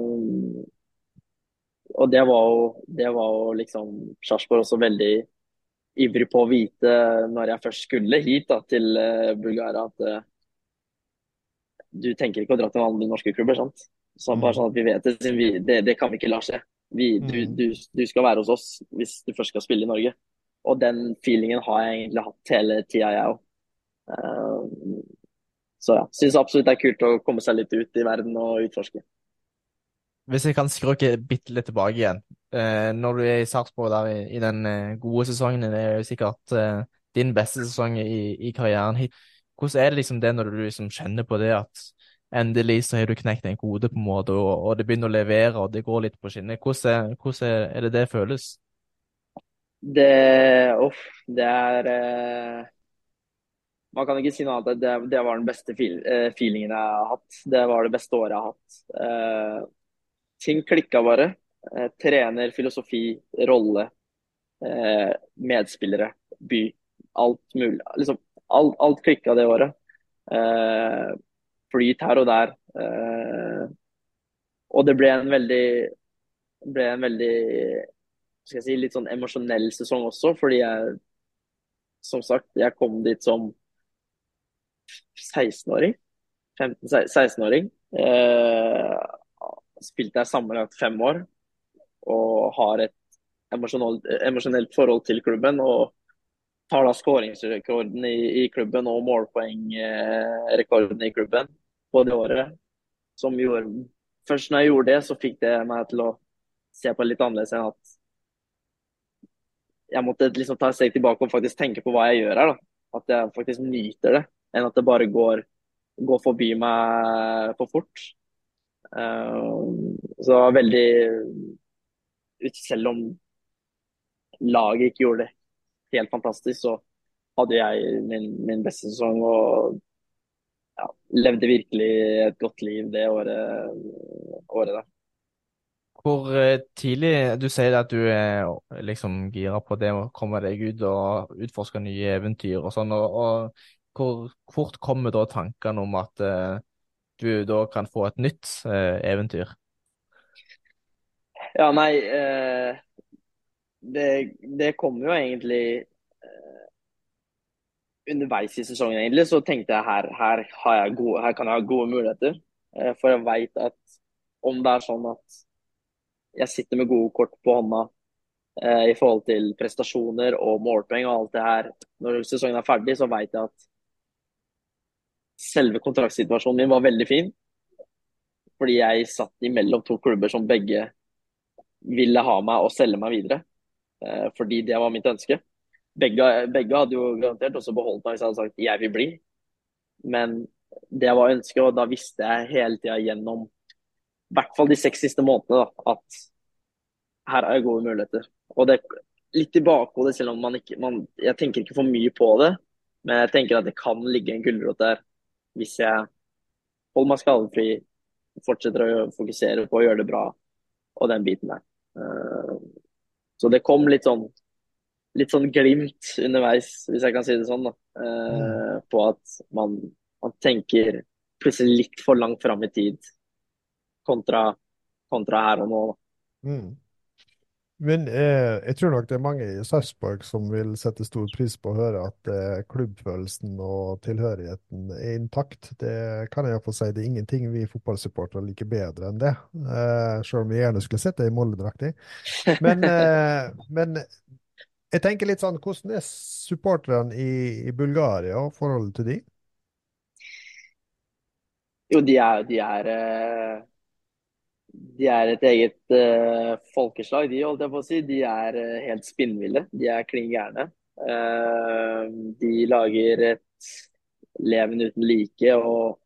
og det var jo, det var jo liksom Sarpsborg også veldig ivrig på å vite når jeg først skulle hit da, til eh, Bulgaria, at uh, du tenker ikke å dra til andre norske klubber, sant? Så Mm. bare sånn at vi vet det, vi, det, det kan vi ikke la skje. Vi, du, Mm. du, du skal være hos oss hvis du først skal spille i Norge. Og den feelingen har jeg egentlig hatt hele tida, jeg òg. så ja, syns absolutt det er kult å komme seg litt ut i verden og utforske. Hvis jeg kan skråke bitte litt tilbake igjen. Eh, når du er i Sarpsborg der i, i den eh, gode sesongen, det er jo sikkert eh, din beste sesong i, i karrieren hit. Hvordan er det liksom det når du liksom kjenner på det at endelig så har du knekt en kode, på en måte, og, og det begynner å levere, og det går litt på skinner. Hvordan, hvordan er, det det føles? Det Uff, det er eh, Man kan ikke si noe annet det, det var den beste feel, eh, feelingen jeg har hatt. Det var det beste året jeg har hatt. Eh, ting klikka bare. Eh, trener, filosofi, rolle, eh, medspillere, by. Alt mulig. Liksom, alt, alt klikka det året. Eh, flyt her og der. Eh, og det ble en veldig ble en veldig skal jeg si, litt sånn emosjonell sesong også, fordi jeg som sagt, jeg kom dit som 16-åring. 15-16-åring. Eh, spilte jeg sammenlagt fem år og har et emosjonelt forhold til klubben. og tar da skåringsrekorden i, i klubben og målpoengrekorden i klubben på det året. Som gjorde Først når jeg gjorde det, så fikk det meg til å se på det litt annerledes enn at jeg måtte liksom ta et steg tilbake og faktisk tenke på hva jeg gjør her. da. At jeg faktisk nyter det, enn at det bare går, går forbi meg for fort. Um, så det var veldig Selv om laget ikke gjorde det helt fantastisk, så hadde jeg min, min beste sesong og ja, levde virkelig et godt liv det året, året der. Hvor eh, tidlig Du sier at du er liksom gira på det å komme deg ut og utforske nye eventyr og sånn, og, og hvor fort kommer da tankene om at eh, du da kan få et nytt eh, eventyr? Ja, nei eh, det, det kom jo egentlig eh, underveis i sesongen, egentlig, så tenkte jeg her, her, jeg gode, her kan jeg ha gode muligheter. Eh, for jeg veit at om det er sånn at jeg sitter med gode kort på hånda eh, i forhold til prestasjoner og målpoeng og alt det her, når sesongen er ferdig, så veit jeg at selve kontraktsituasjonen min var veldig fin. Fordi jeg satt imellom to klubber som begge ville ha meg og selge meg videre. Eh, fordi det var mitt ønske. Begge, begge hadde jo garantert også beholdt meg hvis jeg hadde sagt 'jeg vil bli'. Men det var ønsket, og da visste jeg hele tida gjennom i hvert fall de seks siste månedene da, at her er gode muligheter. Og det litt i bakhodet, selv om man ikke man, Jeg tenker ikke for mye på det, men jeg tenker at det kan ligge en gulrot der hvis jeg holder meg skadefri, fortsetter å fokusere på å gjøre det bra og den biten der. Eh, Så det kom litt sånn litt sånn glimt underveis, hvis jeg kan si det sånn, da. Eh, på at man, man tenker plutselig litt for langt fram i tid kontra, kontra her og nå. Da. Mm. Men eh, jeg tror nok det er mange i Sarpsborg som vil sette stor pris på å høre at eh, klubbfølelsen og tilhørigheten er intakt. Det kan jeg iallfall si. Det er ingenting vi fotballsupportere liker bedre enn det. Eh, selv om vi gjerne skulle sett det i Molde-drakt. Men, eh, men jeg tenker litt sånn, hvordan er supporterne i, i Bulgaria og forholdet til de? Jo, de er, de er eh, De er et eget uh, folkeslag, de, holdt jeg på å si. De er uh, helt spinnville. De er klin gærne. Uh, de lager et leven uten like. Og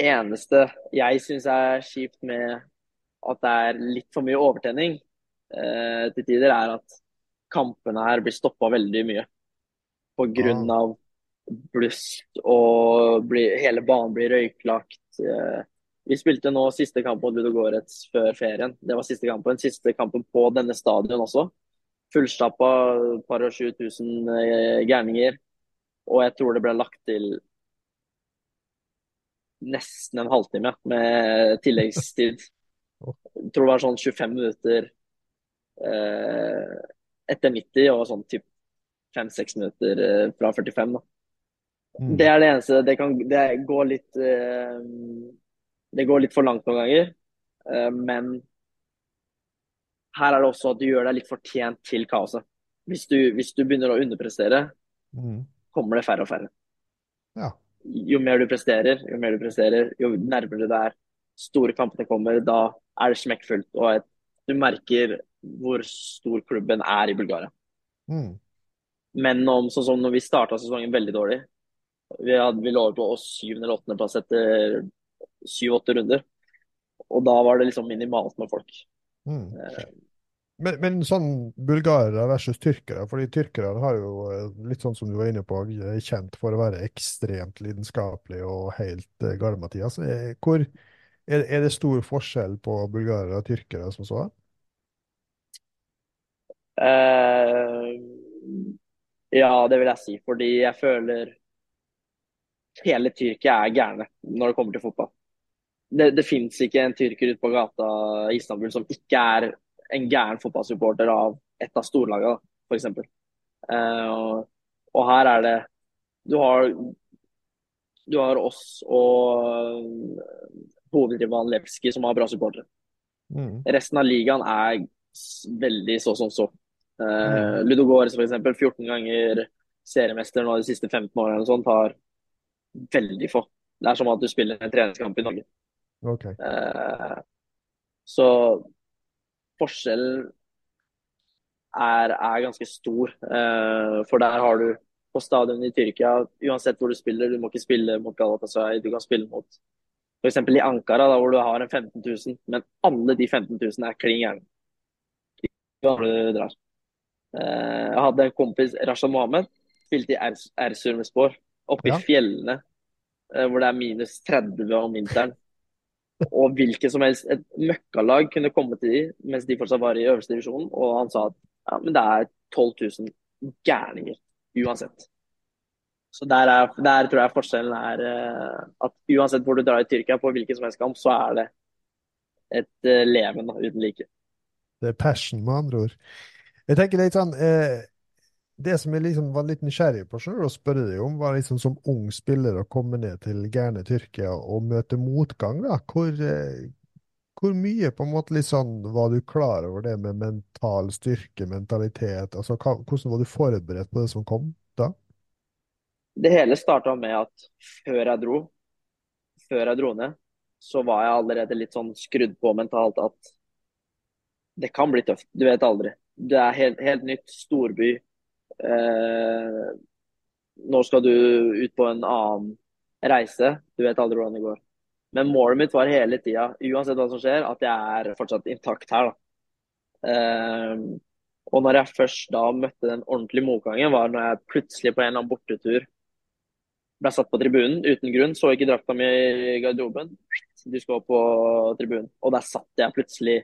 eneste jeg syns er kjipt med at det er litt for mye overtenning til tider, er at kampene her blir stoppa veldig mye. På grunn av bluss og bli, hele banen blir røyklagt. Eh, Vi spilte nå siste kamp mot Ludogorets før ferien. Det var siste kampen. Siste kampen på denne stadion også. Fullstappa, par og 7000 eh, gærninger. Og jeg tror det ble lagt til nesten en halvtime med tilleggstid. Jeg tror det var sånn 25 minutter eh, etter 90 og sånn typ 5-6 minutter eh, fra 45. da. Mm. Det er det eneste. Det, kan, det går litt eh, Det går litt for langt noen ganger. Eh, men her er det også at du gjør deg litt fortjent til kaoset. Hvis du, hvis du begynner å underprestere, Mm. kommer det færre og færre. Ja. Jo mer du presterer, jo mer du presterer, jo nærmere det er store kampene kommer, da er det smekkfullt. Og et, du merker hvor stor klubben er i Bulgaria. Mm. Men om, sånn som når vi starta sesongen veldig dårlig Vi, hadde, vi lå på syvende eller åttendeplass etter syv-åtte runder. Og da var det liksom minimalt med folk. Mm. Eh, Men, men sånn bulgarere versus tyrkere, fordi tyrkere har jo, eh, litt sånn som du var inne på, er kjent for å være ekstremt lidenskapelige og helt uh, gale, Mathias. Eh, Hvor, er, er det stor forskjell på bulgarere og tyrkere som så? eh, ja, det vil jeg si. Fordi jeg føler hele Tyrkia er gærne når det kommer til fotball. Det, det fins ikke en tyrker ute på gata i Istanbul som ikke er en gæren fotballsupporter av et av storlagene, f.eks. Uh, og, og her er det Du har, du har oss og hovedrivalen Levski som har bra supportere. Mm. Resten av ligaen er veldig så som så. Uh, Mm. Ludo Gores f.eks. 14 ganger seriemester nå de siste 15 årene eller sånt, har veldig få. Det er som at du spiller en treningskamp i Norge. OK. Eh, så forskjellen er, er ganske stor. Eh, for der har du på stadionet i Tyrkia, uansett hvor du spiller, du må ikke spille mot Galatasaray, du kan spille mot f.eks. i Ankara, da, hvor du har en 15 000, men alle de 15 000 er klin gærne. Eh, jeg hadde en kompis, Rashad Mohammed, spilte i Erzurumspor, oppe Ja. i fjellene, eh, hvor det er minus 30 om vinteren. Og hvilket som helst et møkkalag kunne komme til de mens de fortsatt var i øverste divisjon, og han sa at ja, men det er 12 000 gærninger uansett. Så der, er, der tror jeg forskjellen er eh, at uansett hvor du drar i Tyrkia på hvilken som helst kamp, så er det et uh, leven uten like. Det er passion, med andre ord. Jeg tenker litt sånn eh, Det som jeg liksom var litt nysgjerrig på du, å spørre deg om, var liksom som ung spiller å komme ned til gærne Tyrkia og møte motgang. da. Hvor, eh, hvor mye på en måte sånn var du klar over det med mental styrke, mentalitet? altså hva, Hvordan var du forberedt på det som kom da? Det hele starta med at før jeg dro, før jeg dro ned, så var jeg allerede litt sånn skrudd på mentalt at det kan bli tøft. Du vet aldri. Det er helt, helt nytt. Storby. Eh, nå skal du ut på en annen reise. Du vet aldri hvordan det går. Men målet mitt var hele tida, uansett hva som skjer, at jeg er fortsatt intakt her. Eh, og når jeg først da møtte den ordentlige motgangen, var når jeg plutselig på en eller annen bortetur ble satt på tribunen uten grunn. Så ikke drakta mi i garderoben. Du skal på tribunen. Og der satt jeg plutselig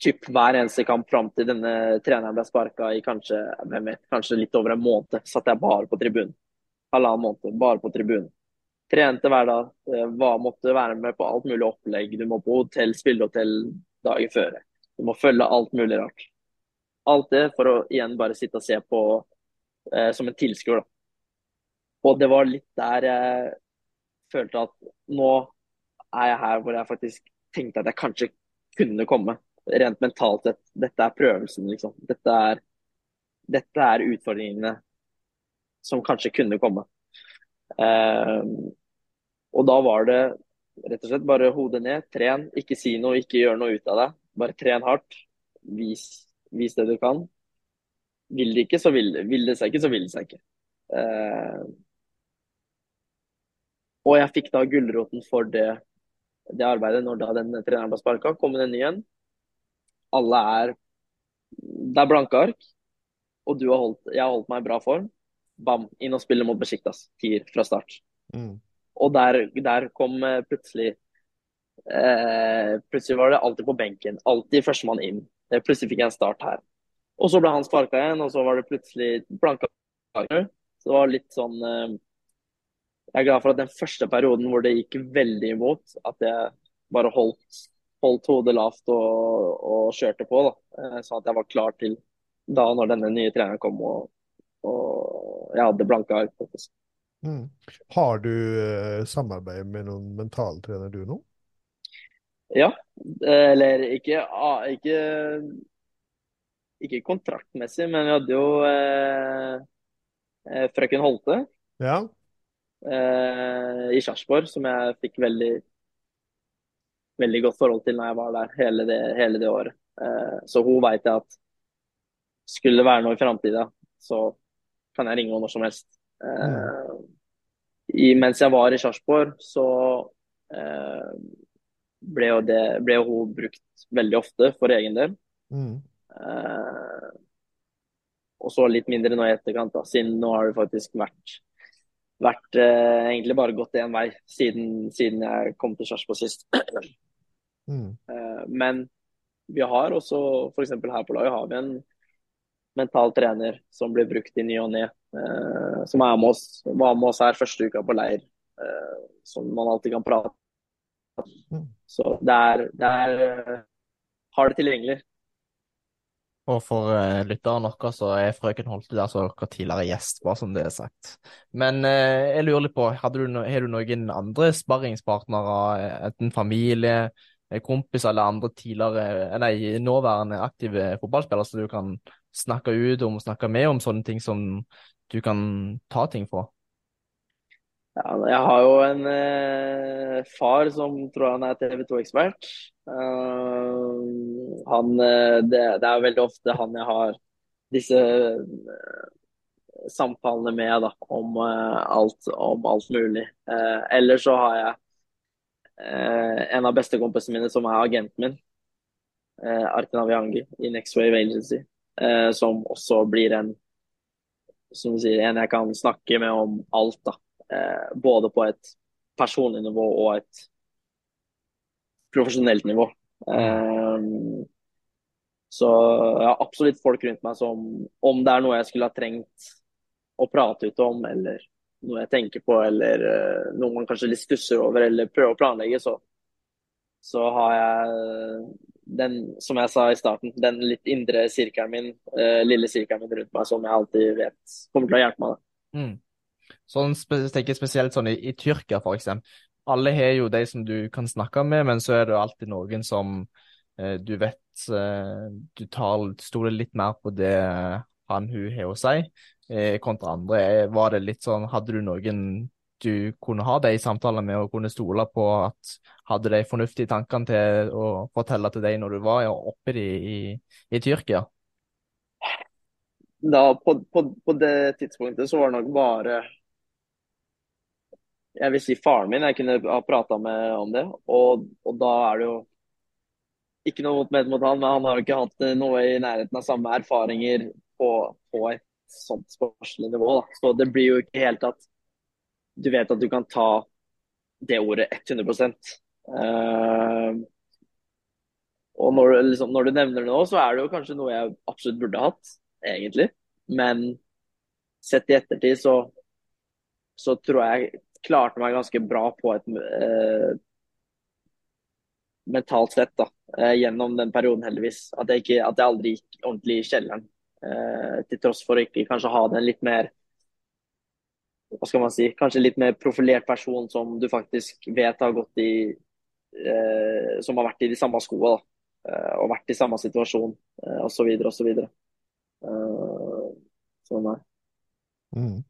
typ hver eneste kamp fram til denne treneren ble sparka i kanskje, vet, kanskje litt over en måned. Satt jeg bare på tribunen. Halvannen måned, bare på tribunen. Trente hver dag. eh, Var, måtte være med på alt mulig opplegg. Du må på hotell, spillehotell dagen før. Du må følge alt mulig rart. Alt det for å igjen bare sitte og se på eh, som en tilskuer, da. Og det var litt der jeg følte at nå er jeg her hvor jeg faktisk tenkte at jeg kanskje kunne komme. Rent mentalt sett. Dette er prøvelsen, liksom. Dette er, dette er utfordringene som kanskje kunne komme. Eh, og da var det rett og slett bare hodet ned, tren, ikke si noe, ikke gjør noe ut av det. Bare tren hardt. Vis, vis det du kan. Vil det ikke, så vil, vil det seg ikke, så vil det seg ikke. Eh, og jeg fikk da gulroten for det, det arbeidet når da den treneren ble sparka. Kom det en ny en. Alle er Det er blanke ark, og du har holdt, jeg har holdt meg i bra form. Bam, inn og spille mot Besjiktas. Tier fra start. Mm. Og der, der kom eh, plutselig eh, Plutselig var det alltid på benken. Alltid førstemann inn. Plutselig fikk jeg en start her. Og så ble han sparka igjen, og så var det plutselig blanke ark. Så det var litt sånn eh, Jeg er glad for at den første perioden hvor det gikk veldig imot, at jeg bare holdt, holdt hodet lavt og, og kjørte på. da. Sånn at jeg var klar til da når denne nye treneren kom og, og jeg hadde blanke ark. faktisk. Mm. Har du eh, samarbeid med noen mentaltrener du nå? Ja, eh, eller ikke, ah, ikke Ikke kontraktmessig, men vi hadde jo eh, frøken Holte Ja? eh, i Sarpsborg, som jeg fikk veldig veldig godt forhold til når jeg var der hele det, hele det året. Eh, så hun veit jeg at skulle det være noe i framtida, så kan jeg ringe henne når som helst. Mm. i, mens jeg var i Sarpsborg, så eh, ble, jo det, ble jo hun brukt veldig ofte for egen del. Mm. Eh, og så litt mindre nå i etterkant, da, siden nå har det faktisk vært, vært eh, egentlig bare gått én vei siden, siden jeg kom til Sarpsborg sist. Mm. Eh, men vi har også, f.eks. her på laget, har vi en mental trener som blir brukt i ny og ne. Eh, som er med oss, var med oss her første uka på leir, eh, som man alltid kan prate Mm. Så det er, det er eh, har det tilgjengelig. Og for uh, lytteren vår så er frøken Holte der som dere tidligere gjest, bare som det er sagt. Men uh, jeg lurer litt på, har du no du noen andre sparringspartnere, enten familie, kompis eller andre tidligere, nei, nåværende aktive fotballspillere som du kan snakke ut om, snakke med om sånne ting som du kan ta ting fra? Ja, jeg har jo en eh, far som tror han er TV 2-ekspert. Uh, han, det, det, er veldig ofte han jeg har disse uh, samtalene med da, om, uh, alt, om alt mulig. Eller så har jeg en av bestekompisene mine som er agenten min, eh, Arkin Aviangi i Next Wave Agency, som også blir en som du sier, en jeg kan snakke med om alt. da eh, både på et personlig nivå og et profesjonelt nivå. Eh, så jeg har absolutt folk rundt meg som, om det er noe jeg skulle ha trengt å prate ut om, eller noe jeg tenker på, eller uh, noe man kanskje litt stusser over, eller prøver å planlegge, så, så har jeg den, som jeg sa i starten, den litt indre sirkelen min, uh, lille sirkelen min rundt meg, som jeg alltid vet kommer til å hjelpe meg. Mm. Sånn, jeg tenker spesielt sånn i, i Tyrkia, for eksempel. Alle har jo de som du kan snakke med, men så er det alltid noen som eh, du vet eh, Du tar, stoler litt mer på det han hun har å si, eh, kontra andre. Var det litt sånn Hadde du noen du kunne ha de samtalene med og kunne stole på at hadde de fornuftige tankene til å fortelle til deg når du var oppe i, i, i Tyrkia? Da, på, på, på, det tidspunktet så var det nok bare jeg vil si faren min jeg kunne ha prata med om det. Og, og, da er det jo ikke noe mot med mot han, men han har jo ikke hatt noe i nærheten av samme erfaringer på, på et sånt sportslig nivå. Da. Så det blir jo ikke helt at du vet at du kan ta det ordet 100% uh, Og når, liksom, når, du nevner det nå, så er det jo kanskje noe jeg absolutt burde hatt, egentlig. Men sett i ettertid så, så tror jeg klarte meg ganske bra på et uh, mentalt sett da, uh, gjennom den perioden, heldigvis. At jeg, ikke, at jeg aldri gikk ordentlig i kjelleren. Uh, til tross for å ikke kanskje ha den litt mer hva skal man si, kanskje litt mer profilert person som du faktisk vet har gått i Som har vært i de samme skoene og vært i samme situasjon osv. osv. Sånn er. Mm.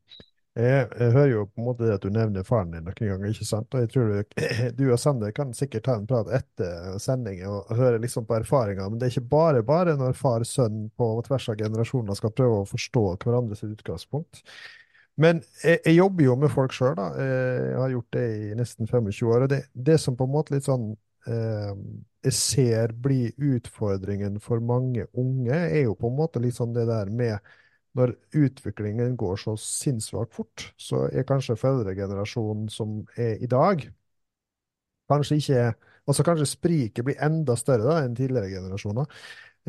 Jeg, jeg, hører jo på en måte det at du nevner faren din noen ganger, ikke sant? Og jeg tror du, du og Sander kan sikkert ta en prat etter sendingen og høre liksom på erfaringer, men det er ikke bare bare når far og sønn på tvers av generasjoner skal prøve å forstå hverandres utgangspunkt. Men jeg, jeg jobber jo med folk sjøl, da. Jeg har gjort det i nesten 25 år. Og det, det som på en måte litt sånn eh, jeg ser blir utfordringen for mange unge, er jo på en måte litt sånn det der med når utviklingen går så sinnssvakt fort, så er kanskje foreldregenerasjonen som er i dag, kanskje ikke Altså kanskje spriket blir enda større da, enn tidligere generasjoner.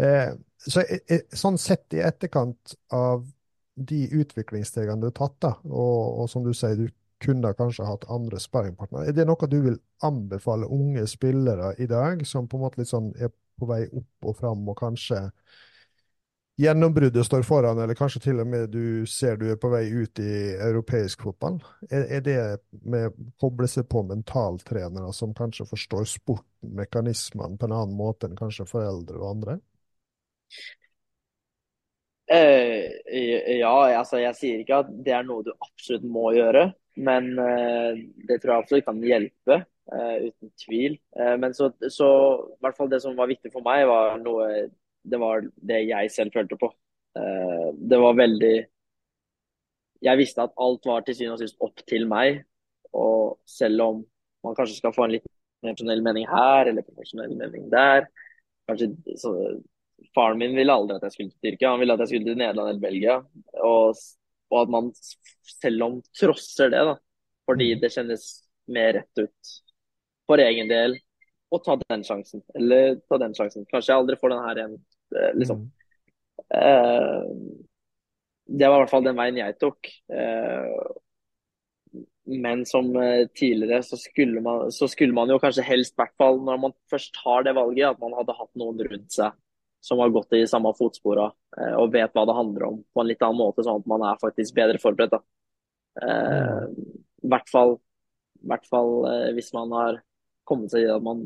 Eh, så eh, sånn sett i etterkant av de utviklingsstegene du har tatt, da, og, og som du sier, du kunne kanskje hatt andre sparringpartnere. Er det noe du vil anbefale unge spillere i dag, som på en måte litt sånn er på vei opp og fram, og kanskje gjennombruddet står foran, eller kanskje til og med du ser du er på vei ut i europeisk fotball? Er, er det med å koble seg på mentaltrenere som kanskje forstår sporten, mekanismene, på en annen måte enn kanskje foreldre og andre? Eh, ja, altså jeg sier ikke at det er noe du absolutt må gjøre, men eh, det tror jeg absolutt kan hjelpe. eh, uten tvil. Eh, men så, så i hvert fall det som var viktig for meg, var noe Det var det jeg selv følte på. Eh, det var veldig Jeg visste at alt var til syvende og sist opp til meg. Og selv om man kanskje skal få en litt profesjonell mening her, eller profesjonell mening der kanskje så, Faren min ville aldri at jeg skulle til Tyrkia, han ville at jeg skulle til Nederland eller Belgia. Og, og at man selv om trosser det, da, fordi Mm. det kjennes mer rett ut for egen del å ta den sjansen, eller ta den sjansen. Kanskje jeg aldri får den her igjen, eh, liksom. Mm. Uh, det var i hvert fall den veien jeg tok. Uh, men som tidligere så skulle, man, så skulle man jo kanskje helst, i hvert fall når man først har det valget, at man hadde hatt noen rundt seg som har gått i samme fotspora uh, og vet hva det handler om på en litt annen måte, sånn at man er faktisk bedre forberedt. da. Eh, I hvert fall, i hvert fall hvis man har kommet seg i at man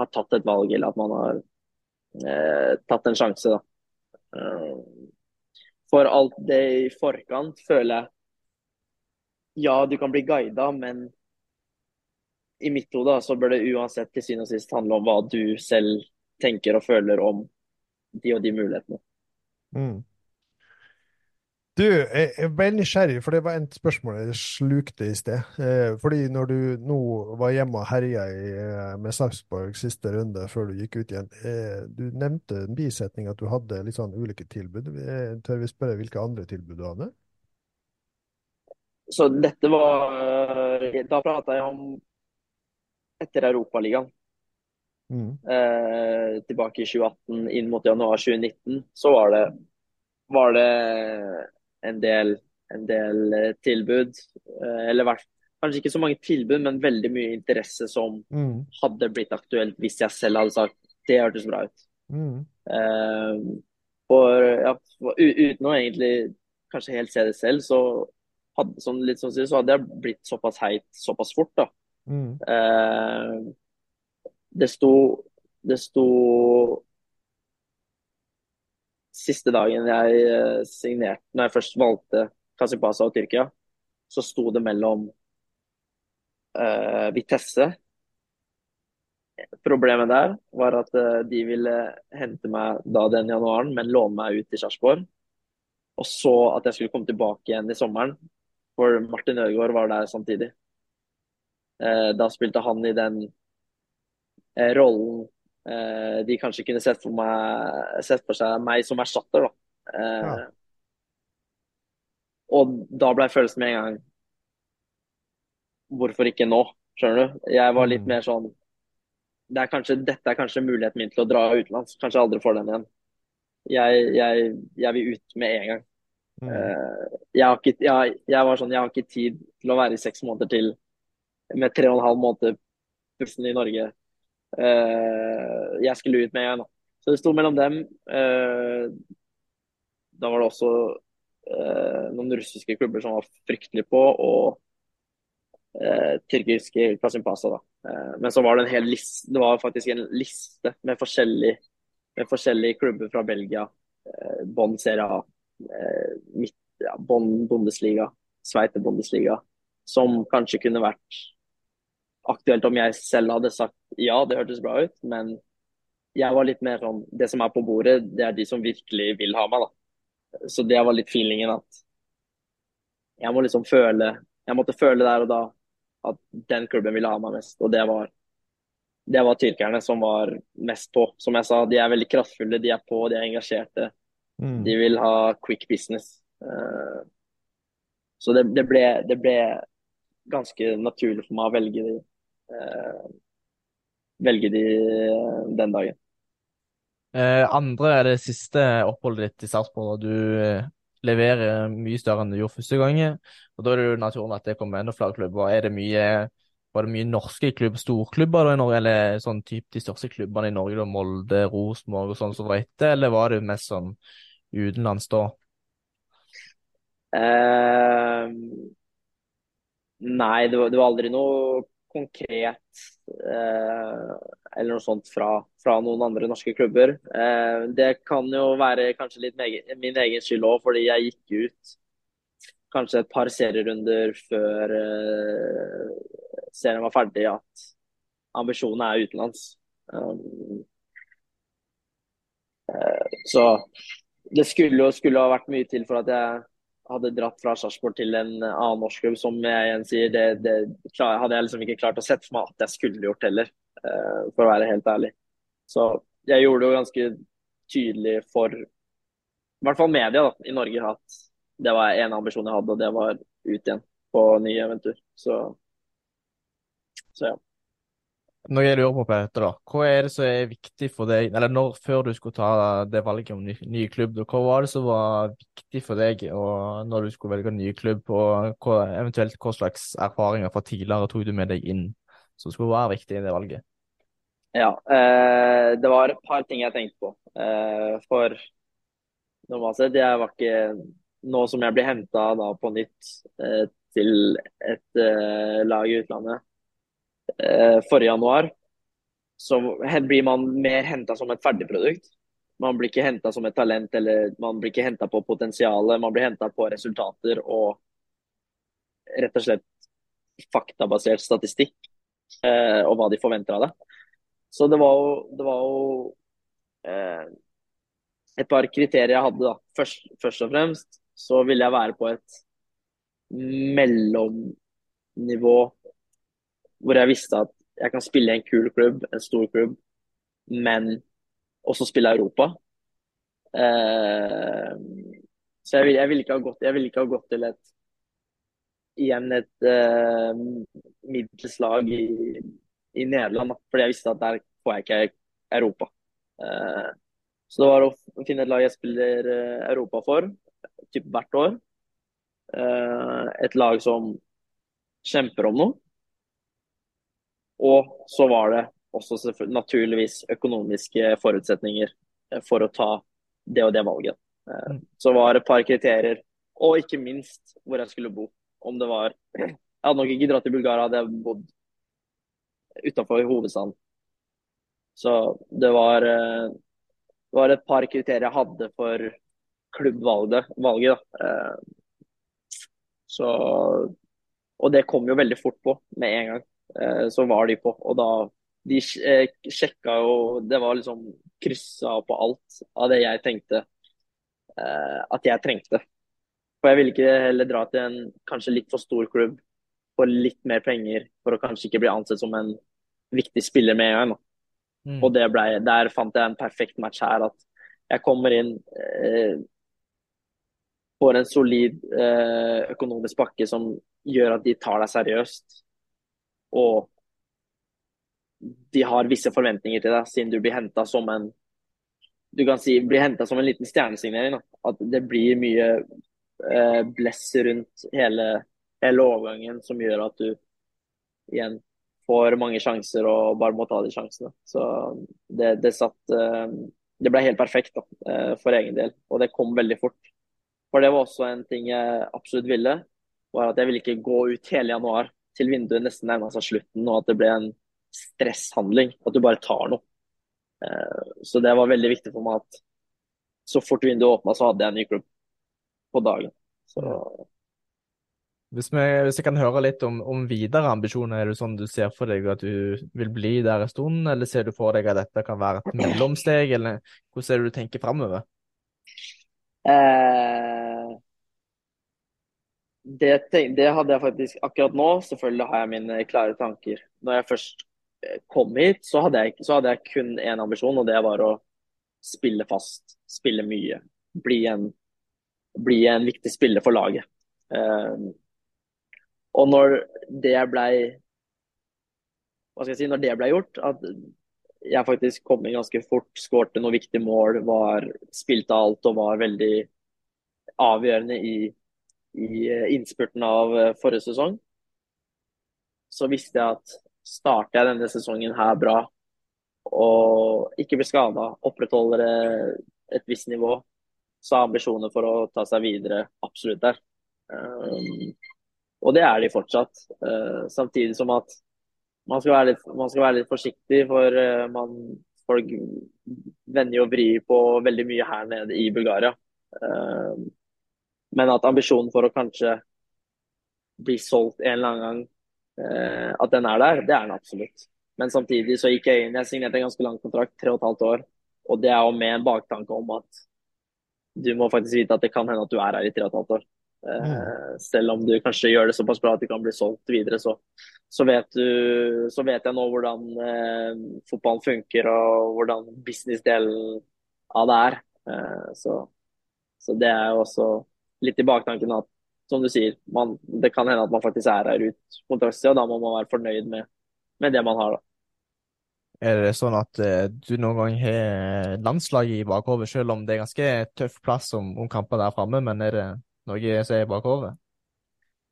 har tatt et valg, eller at man har eh, tatt en sjanse. da. Eh, for alt det i forkant føler jeg Ja, du kan bli guida, men i mitt hode så bør det uansett til syvende og sist handle om hva du selv tenker og føler om de og de mulighetene. Mm. Du, jeg ble nysgjerrig, for det var et spørsmål jeg slukte i sted. Eh, fordi når du nå var hjemme og herja eh, med Sarpsborg siste runde før du gikk ut igjen, eh, du nevnte en bisetning at du hadde litt sånn ulike tilbud. Tør vi spørre hvilke andre tilbud du hadde? Så dette var Da prata jeg om etter Europaligaen. Mm. Eh, tilbake i 2018, inn mot januar 2019, så var det, var det en del, en del eh, tilbud. Eh, eller kanskje ikke så mange tilbud, men veldig mye interesse som Mm. hadde blitt aktuelt hvis jeg selv hadde sagt det hørtes bra ut. Mm. Eh, for, ja, uten å egentlig kanskje helt se det selv, så hadde, sånn, litt sånn, så hadde jeg blitt såpass heit såpass fort. da. Mm. Uh, det sto Det sto Siste dagen jeg eh, signerte, når jeg først valgte Kasipasa og Tyrkia, så sto det mellom uh, Vitesse Problemet der var at uh, de ville hente meg da den januaren, men låne meg ut til Sarpsborg. Og så at jeg skulle komme tilbake igjen i sommeren, for Martin Ødegaard var der samtidig. Uh, da spilte han i den rollen de kanskje kunne sett for, meg, sett for seg meg som erstatter. Da. Eh, Ja. Og da ble følelsen med en gang Hvorfor ikke nå? Skjønner du? Jeg var litt Mm. mer sånn det er kanskje, Dette er kanskje muligheten min til å dra utenlands. Kanskje jeg aldri får den igjen. Jeg, jeg, jeg vil ut med en gang. Mm. Eh, jeg, har ikke, jeg, jeg var sånn, jeg har ikke tid til å være i seks måneder til med tre og en halv måned i Norge. Eh, jeg skulle ut med en. Så det sto mellom dem. Eh, da var det også eh, noen russiske klubber som var fryktelig på, og eh, tyrkiske Kasimpasa. da. Men så var det en hel liste, det var faktisk en liste med forskjellige, med forskjellige klubber fra Belgia. Eh, Bonn Serie A, eh, ja, Bundesliga, Sveite Bundesliga, som kanskje kunne vært aktuelt om jeg selv hadde sagt ja, det hørtes bra ut, men jeg var litt mer sånn Det som er på bordet, det er de som virkelig vil ha meg, da. Så det var litt feelingen at jeg må liksom føle Jeg måtte føle der og da at den klubben ville ha meg mest, og det var det var tyrkerne som var mest på. Som jeg sa, de er veldig kraftfulle, de er på, de er engasjerte. Mm. De vil ha quick business. Eh, Så det, det, ble, det ble ganske naturlig for meg å velge de, velge de eh, den dagen. Eh, andre er det siste oppholdet ditt i Sarpsborg, du eh, leverer mye større enn du gjorde første gangen. Og Da er det jo naturlig at det kommer enda flere klubber. Er det mye, var det mye norske klubb, storklubber da i Norge, eller sånn typ de største klubbene i Norge, da, Molde, Rosenborg og sånn som var etter, eller var det mest sånn utenlands da? Eh, nei, det var, det var aldri noe konkret eh, eller noe sånt fra, fra noen andre norske klubber. Eh, det kan jo være kanskje litt meg, min egen skyld òg, fordi jeg gikk ut kanskje et par serierunder før eh, serien var ferdig, at ambisjonene er utenlands. Um, så det skulle jo skulle ha vært mye til for at jeg hadde dratt fra Sarpsborg til en annen norsk klubb, som jeg igjen sier, det, det hadde jeg liksom ikke klart å sette for meg at jeg skulle gjort heller, uh, for å være helt ærlig. Så jeg gjorde det jo ganske tydelig for i hvert fall media da, i Norge at det var en ambisjon jeg hadde, og det var ut igjen på nye eventyr. Så, så ja. Når jeg lurer på, Peter, da, hva er det som er viktig for deg, eller når, før du skulle ta det valget om ny, ny klubb, hva var det som var viktig for deg når du skulle velge ny klubb, og hva, eventuelt hva slags erfaringer fra tidligere tok du med deg inn som skulle være viktig i det valget? Ja, eh, det var et par ting jeg tenkte på. Eh, for normalt sett, jeg var ikke Nå som jeg blir henta på nytt eh, til et eh, lag i utlandet eh, forrige januar, så blir man mer henta som et ferdigprodukt. Man blir ikke henta som et talent, eller man blir ikke henta på potensialet. Man blir henta på resultater og rett og slett faktabasert statistikk eh, og hva de forventer av deg. Så det var jo, det var jo eh, et par kriterier jeg hadde. da. Først, først, og fremst så ville jeg være på et mellomnivå hvor jeg visste at jeg kan spille i en kul klubb, en stor klubb, men også spille Europa. Eh, så jeg ville, jeg ikke ha gått, ikke ha gått til et igjen et eh, middels lag i, i Nederland, fordi jeg visste at der får jeg ikke Europa. Eh, så det var å finne et lag jeg spiller eh, Europa for, typ hvert år. Eh, et lag som kjemper om noe. Og så var det også naturligvis økonomiske forutsetninger for å ta det og det valget. Mm. Så var det et par kriterier, og ikke minst hvor jeg skulle bo. Om det var Jeg hadde nok ikke dratt til Bulgaria, hadde jeg bodd utafor hovedstaden. Så det var det var et par kriterier jeg hadde for klubbvalget. Valget, da. Så, og det kom jo veldig fort på med en gang. Eh, så var de på. Og da De eh, sjekka jo Det var liksom kryssa på alt av det jeg tenkte at jeg trengte. For jeg ville ikke heller dra til en kanskje litt for stor klubb for litt mer penger, for å kanskje ikke bli ansett som en viktig spiller med en gang. Mm. Og ble, der fant jeg en perfekt match her. At jeg kommer inn, eh, får en solid eh, økonomisk pakke som gjør at de tar deg seriøst. Og de har visse forventninger til deg, siden du blir henta som en du kan si blir henta som en liten stjernesignering. At det blir mye eh, bless rundt hele, hele overgangen som gjør at du igjen får mange sjanser og bare må ta de sjansene. Så det, det satt eh, Det ble helt perfekt da, eh, for egen del, og det kom veldig fort. For det var også en ting jeg absolutt ville, var at jeg ville ikke gå ut hele januar til vinduet nesten nærma seg slutten, og at det ble en stresshandling. At du bare tar noe. Eh, så det var veldig viktig for meg at så fort vinduet åpna, så hadde jeg en ny klubb på dagen. Så hvis, vi, hvis, jeg kan høre litt om, om, videre ambisjoner, er det sånn du ser for deg at du vil bli der en stund, eller ser du for deg at dette kan være et mellomsteg, eller hvordan er det du tenker framover? Eh, det, det, hadde jeg faktisk akkurat nå. Selvfølgelig har jeg mine klare tanker. Når jeg først eh, kom hit, så hadde jeg, så hadde jeg kun én ambisjon, og det var å spille fast, spille mye. Bli en, bli en viktig spiller for laget. Um, og når det blei Hva skal jeg si, når det ble gjort, at jeg faktisk kom inn ganske fort, skårte noen viktige mål, var, spilte alt og var veldig avgjørende i, i innspurten av eh, forrige sesong, så visste jeg at starter jeg denne sesongen her bra og ikke blir skada, opprettholder et visst nivå, så er ambisjoner for å ta seg videre absolutt der. Og det er de fortsatt. Samtidig som at man skal være litt, skal være litt forsiktig, for man, folk vender jo og vrir på veldig mye her nede i Bulgaria. Men at ambisjonen for å kanskje bli solgt en eller annen gang, at den er der, det er den absolutt. Men samtidig så gikk jeg inn Jeg signerte en ganske lang kontrakt, tre og et halvt år. Og det er jo med en baktanke om at du må faktisk vite at det kan hende at du er her i tre og et halvt år. Eh, selv om du kanskje gjør det såpass bra at du kan bli solgt videre, så, så, vet, du, så vet jeg nå hvordan eh, fotballen funker og hvordan businessdelen av det er. Eh, så, så, det er jo også litt i baktanken at, som du sier, man, det kan hende at man faktisk er her ut kontraktstida, og da må man være fornøyd med, med det man har. da. Er det sånn at eh, du noen gang har landslaget i bakhodet, selv om det er ganske tøff plass om, om kamper der framme, men er det noe som er i bakhodet?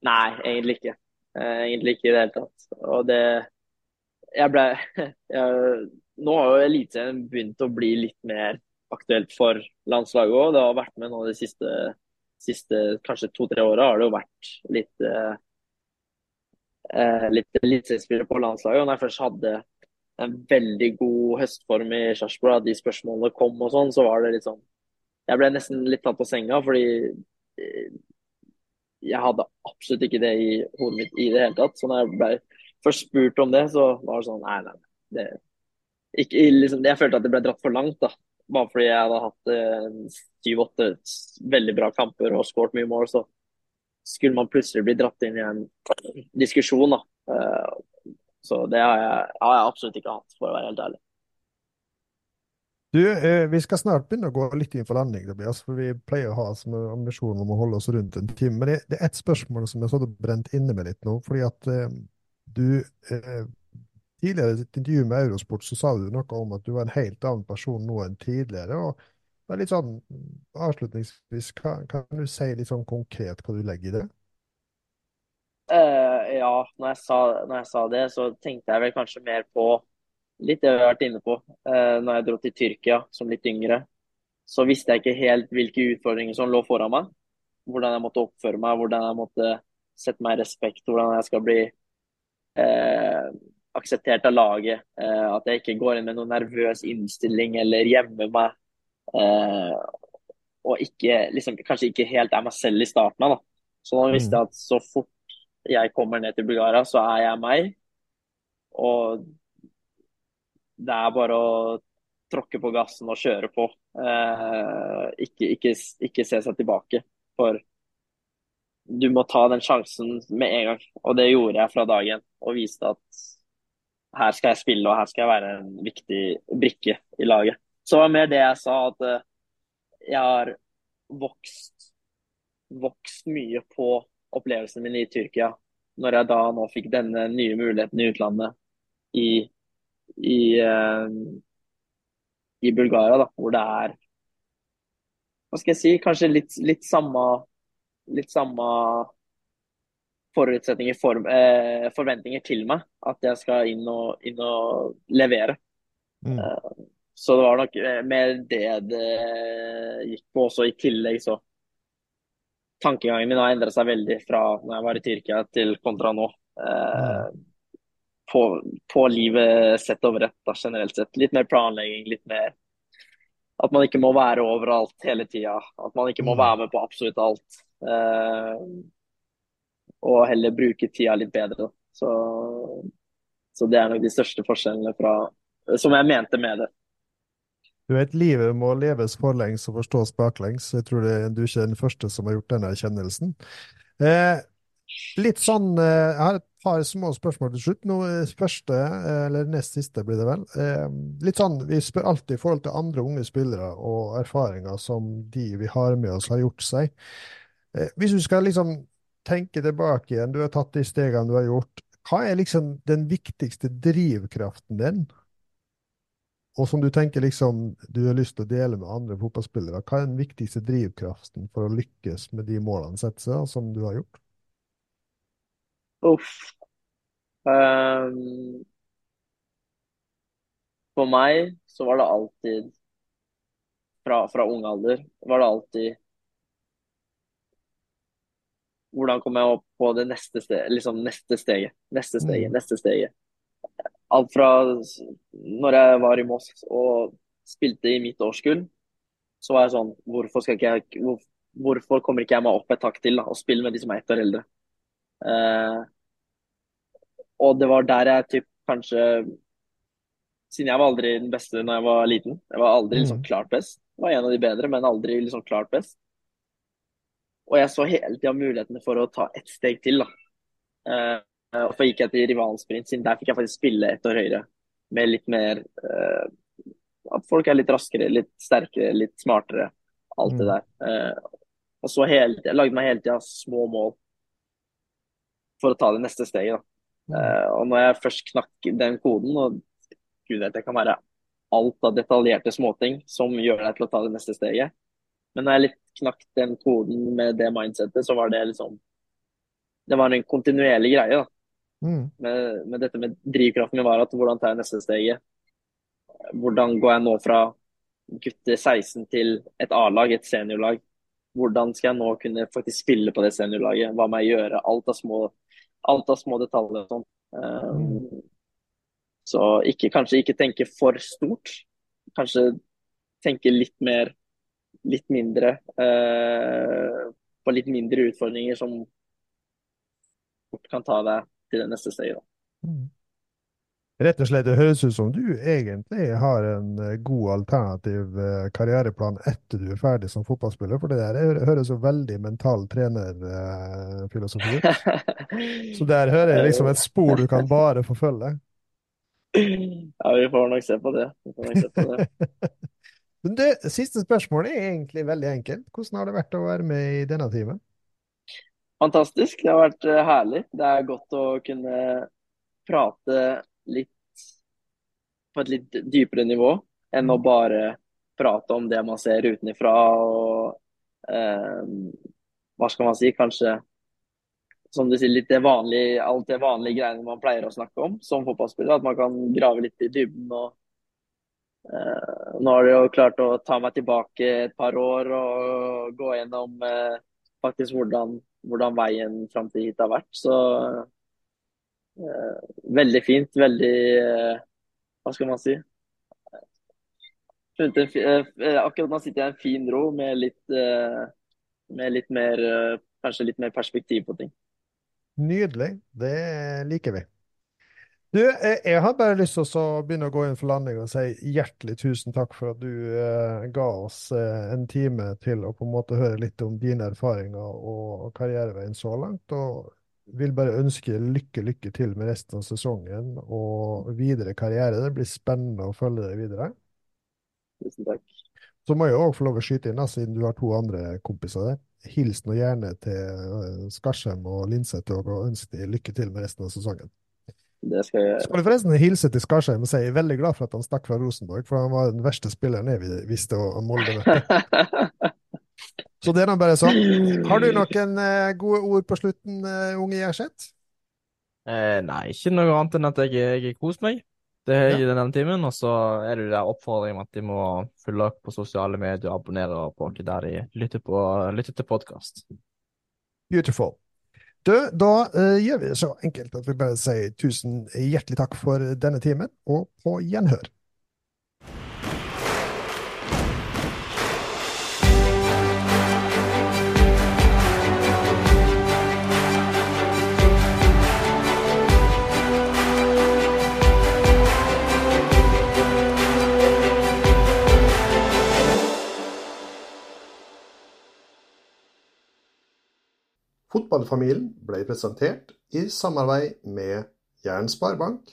Nei, egentlig ikke. Eh, egentlig ikke i det hele tatt. Og det Jeg ble jeg, Nå har jo Eliteserien begynt å bli litt mer aktuelt for landslaget òg. Det har vært med nå de siste, siste kanskje to-tre åra har det jo vært litt eh, eh litt eliteseriespillere på landslaget. Og når jeg først hadde en veldig god høstform i Sarpsborg, de spørsmålene kom og sånn, så var det litt sånn Jeg ble nesten litt tatt på senga, fordi eh, jeg hadde absolutt ikke det i hodet mitt i det hele tatt. Så når jeg ble først spurt om det, så var det sånn Nei, nei. Det, ikke, liksom, jeg følte at det ble dratt for langt. da. Bare fordi jeg hadde hatt eh, syv-åtte eh, veldig bra kamper og skåret mye mål, så skulle man plutselig bli dratt inn i en diskusjon. da. Uh, så det har jeg, har jeg, absolutt ikke hatt, for å være helt ærlig. Du, eh, Vi skal snart begynne å gå litt inn for landing, Tobias, for vi pleier å ha som ambisjon om å holde oss rundt en time. Men det, er ett spørsmål som jeg har brent inne med litt nå. fordi at eh, du eh, Tidligere i et intervju med Eurosport så sa du noe om at du var en helt annen person nå enn tidligere. og det er litt sånn, Avslutningsvis, kan, kan du si litt sånn konkret hva du legger i det? Uh, ja, når jeg, sa, når jeg, sa, det, så tenkte jeg vel kanskje mer på litt det vi har vært inne på. Uh, når jeg dro til Tyrkia som litt yngre, så visste jeg ikke helt hvilke utfordringer som lå foran meg. Hvordan jeg måtte oppføre meg, hvordan jeg måtte sette meg i respekt, hvordan jeg skal bli uh, akseptert av laget. at jeg ikke går inn med noen nervøs innstilling eller gjemmer meg. og ikke, liksom, kanskje ikke helt er meg selv i starten av. Så nå visste jeg at så fort jeg kommer ned til Bulgaria, så er jeg meg. Og det er bare å tråkke på gassen og kjøre på. Eh, ikke, ikke, ikke, se seg tilbake. For du må ta den sjansen med en gang. Og det gjorde jeg fra dagen. Og viste at her skal jeg spille, og her skal jeg være en viktig brikke i laget. Så var mer det jeg sa, at eh, jeg har vokst, vokst mye på opplevelsen min i Tyrkia. Når jeg da nå fikk denne nye muligheten i utlandet i, i, uh, i Bulgaria, da, hvor det er Hva skal jeg si? Kanskje litt, litt samme, litt samme forutsetninger, for, eh, forventninger til meg. At jeg skal inn og, inn og levere. Mm. Eh, så det var nok eh, mer det det gikk på. Også i tillegg så tankegangen min har endret seg veldig fra når jeg var i Tyrkia til kontra nå. Eh, på, på, livet sett over ett, da, generelt sett. Litt mer planlegging, litt mer At man ikke må være overalt hele tida. At man ikke må mm. være med på absolutt alt. Eh, og heller bruke tida litt bedre. Så, så det er nok de største forskjellene fra, som jeg mente med det. Du vet, livet må leves forlengs og forstås baklengs. Jeg tror det, du er ikke den første som har gjort denne erkjennelsen. Eh, litt sånn, eh, Jeg har et par små spørsmål til slutt. Nå, eh, første, eh, eller nest siste blir det vel. Eh, litt sånn, Vi spør alltid i forhold til andre unge spillere og erfaringer som de vi har med oss, har gjort seg. Eh, hvis du skal liksom tenke tilbake igjen, du har tatt de stegene du har gjort. Hva er liksom den viktigste drivkraften din og som du tenker liksom du har lyst til å dele med andre fotballspillere, hva er den viktigste drivkraften for å lykkes med de målene sette seg, som du har gjort? Uff. Um, for meg så var det alltid fra, fra ung alder var det alltid Hvordan kommer jeg opp på det neste steget? Liksom neste steget, neste steget, mm. neste steget alt fra når jeg var i Moss og spilte i mitt årskull, så var jeg sånn Hvorfor, skal ikke jeg, hvor, hvorfor kommer ikke jeg meg opp et takk til da, og spille med de som er ett år eldre? Eh, og det var der jeg typ, kanskje siden jeg var aldri den beste når jeg var liten. Jeg var aldri liksom Mm. klart best. Jeg var en av de bedre, men aldri liksom klart best. Og jeg så hele tida mulighetene for å ta ett steg til, da. Uh, og så gikk jeg til rivalen sprint, siden der fikk jeg faktisk spille ett år høyere. Med litt mer uh, At folk er litt raskere, litt sterkere, litt smartere. Alt det Mm. der. Uh, og så hele, jeg lagde meg hele tida små mål for å ta det neste steget, da. Mm. Og når jeg først knakk den koden, og gud vet det kan være alt av detaljerte småting som gjør deg til å ta det neste steget, men når jeg litt knakk den koden med det mindsettet, så var det liksom Det var en kontinuerlig greie, da. Mm. Med, med dette med drivkraften min var at hvordan tar jeg neste steget? Hvordan går jeg nå fra gutter 16 til et A-lag, et seniorlag? Hvordan skal jeg nå kunne faktisk spille på det seniorlaget? Hva må jeg gjøre? Alt av små, alt av små detaljer og sånn. Um, så ikke, kanskje ikke tenke for stort. Kanskje tenke litt mer, litt mindre. uh, på litt mindre utfordringer som fort kan ta deg til det neste steget. Mm. Rett og slett, det høres ut som du egentlig har en eh, god alternativ eh, karriereplan etter du er ferdig som fotballspiller, for det der høres jo veldig mental trenerfilosofi ut. Så der hører jeg liksom et spor du kan bare forfølge. Ja, vi får nok se på det. Vi får nok se på det. Men det siste spørsmålet er egentlig veldig enkelt. Hvordan har det vært å være med i denne timen? Fantastisk. Det har vært eh, herlig. Det er godt å kunne prate litt på et litt dypere nivå enn å bare prate om det man ser utenfra og eh, hva skal man si, kanskje som du sier, litt det vanlige, alt det vanlige greiene man pleier å snakke om som fotballspiller. At man kan grave litt i dybden. og Nå har det jo klart å ta meg tilbake et par år og gå gjennom eh, faktisk hvordan, hvordan veien fram til hit har vært. Så eh, veldig fint. Veldig eh, Hva skal man si? Eh, akkurat nå sitter jeg i en fin ro med litt, eh, med litt mer eh, Kanskje litt mer perspektiv på ting. Nydelig. Det liker vi. Du, eh, jeg har bare lyst til å begynne å gå inn for landing og si hjertelig tusen takk for at du eh, ga oss eh, en time til å på en måte høre litt om dine erfaringer og karriereveien så langt. Og vil bare ønske lykke, lykke til med resten av sesongen og videre karriere. Det blir spennende å følge deg videre. Tusen takk. Så må jeg òg få lov å skyte inn, da, siden du har to andre kompiser der. Hils nå gjerne til eh, Skarsheim og Linseth og og ønsk dem lykke til med resten av sesongen. Det skal jeg gjøre. Skal du forresten hilse til Skarsheim og si jeg er veldig glad for at han stakk fra Rosenborg, for han var den verste spilleren jeg visste å Molde møtte. Så det er da bare sånn. Har du noen eh, gode ord på slutten, eh, unge Gjerseth? Eh, nei, ikke noe annet enn at jeg, jeg koser meg. Det er jeg i denne timen. Og så er det jo der oppfordringen om at de må følge opp på sosiale medier og abonnere på oss der de lytter, på, lytter til podkast. Beautiful. Du, da uh, gjør vi det så enkelt at vi bare sier tusen hjertelig takk for denne timen, og på gjenhør. Fotballfamilien ble presentert i samarbeid med Jæren Sparebank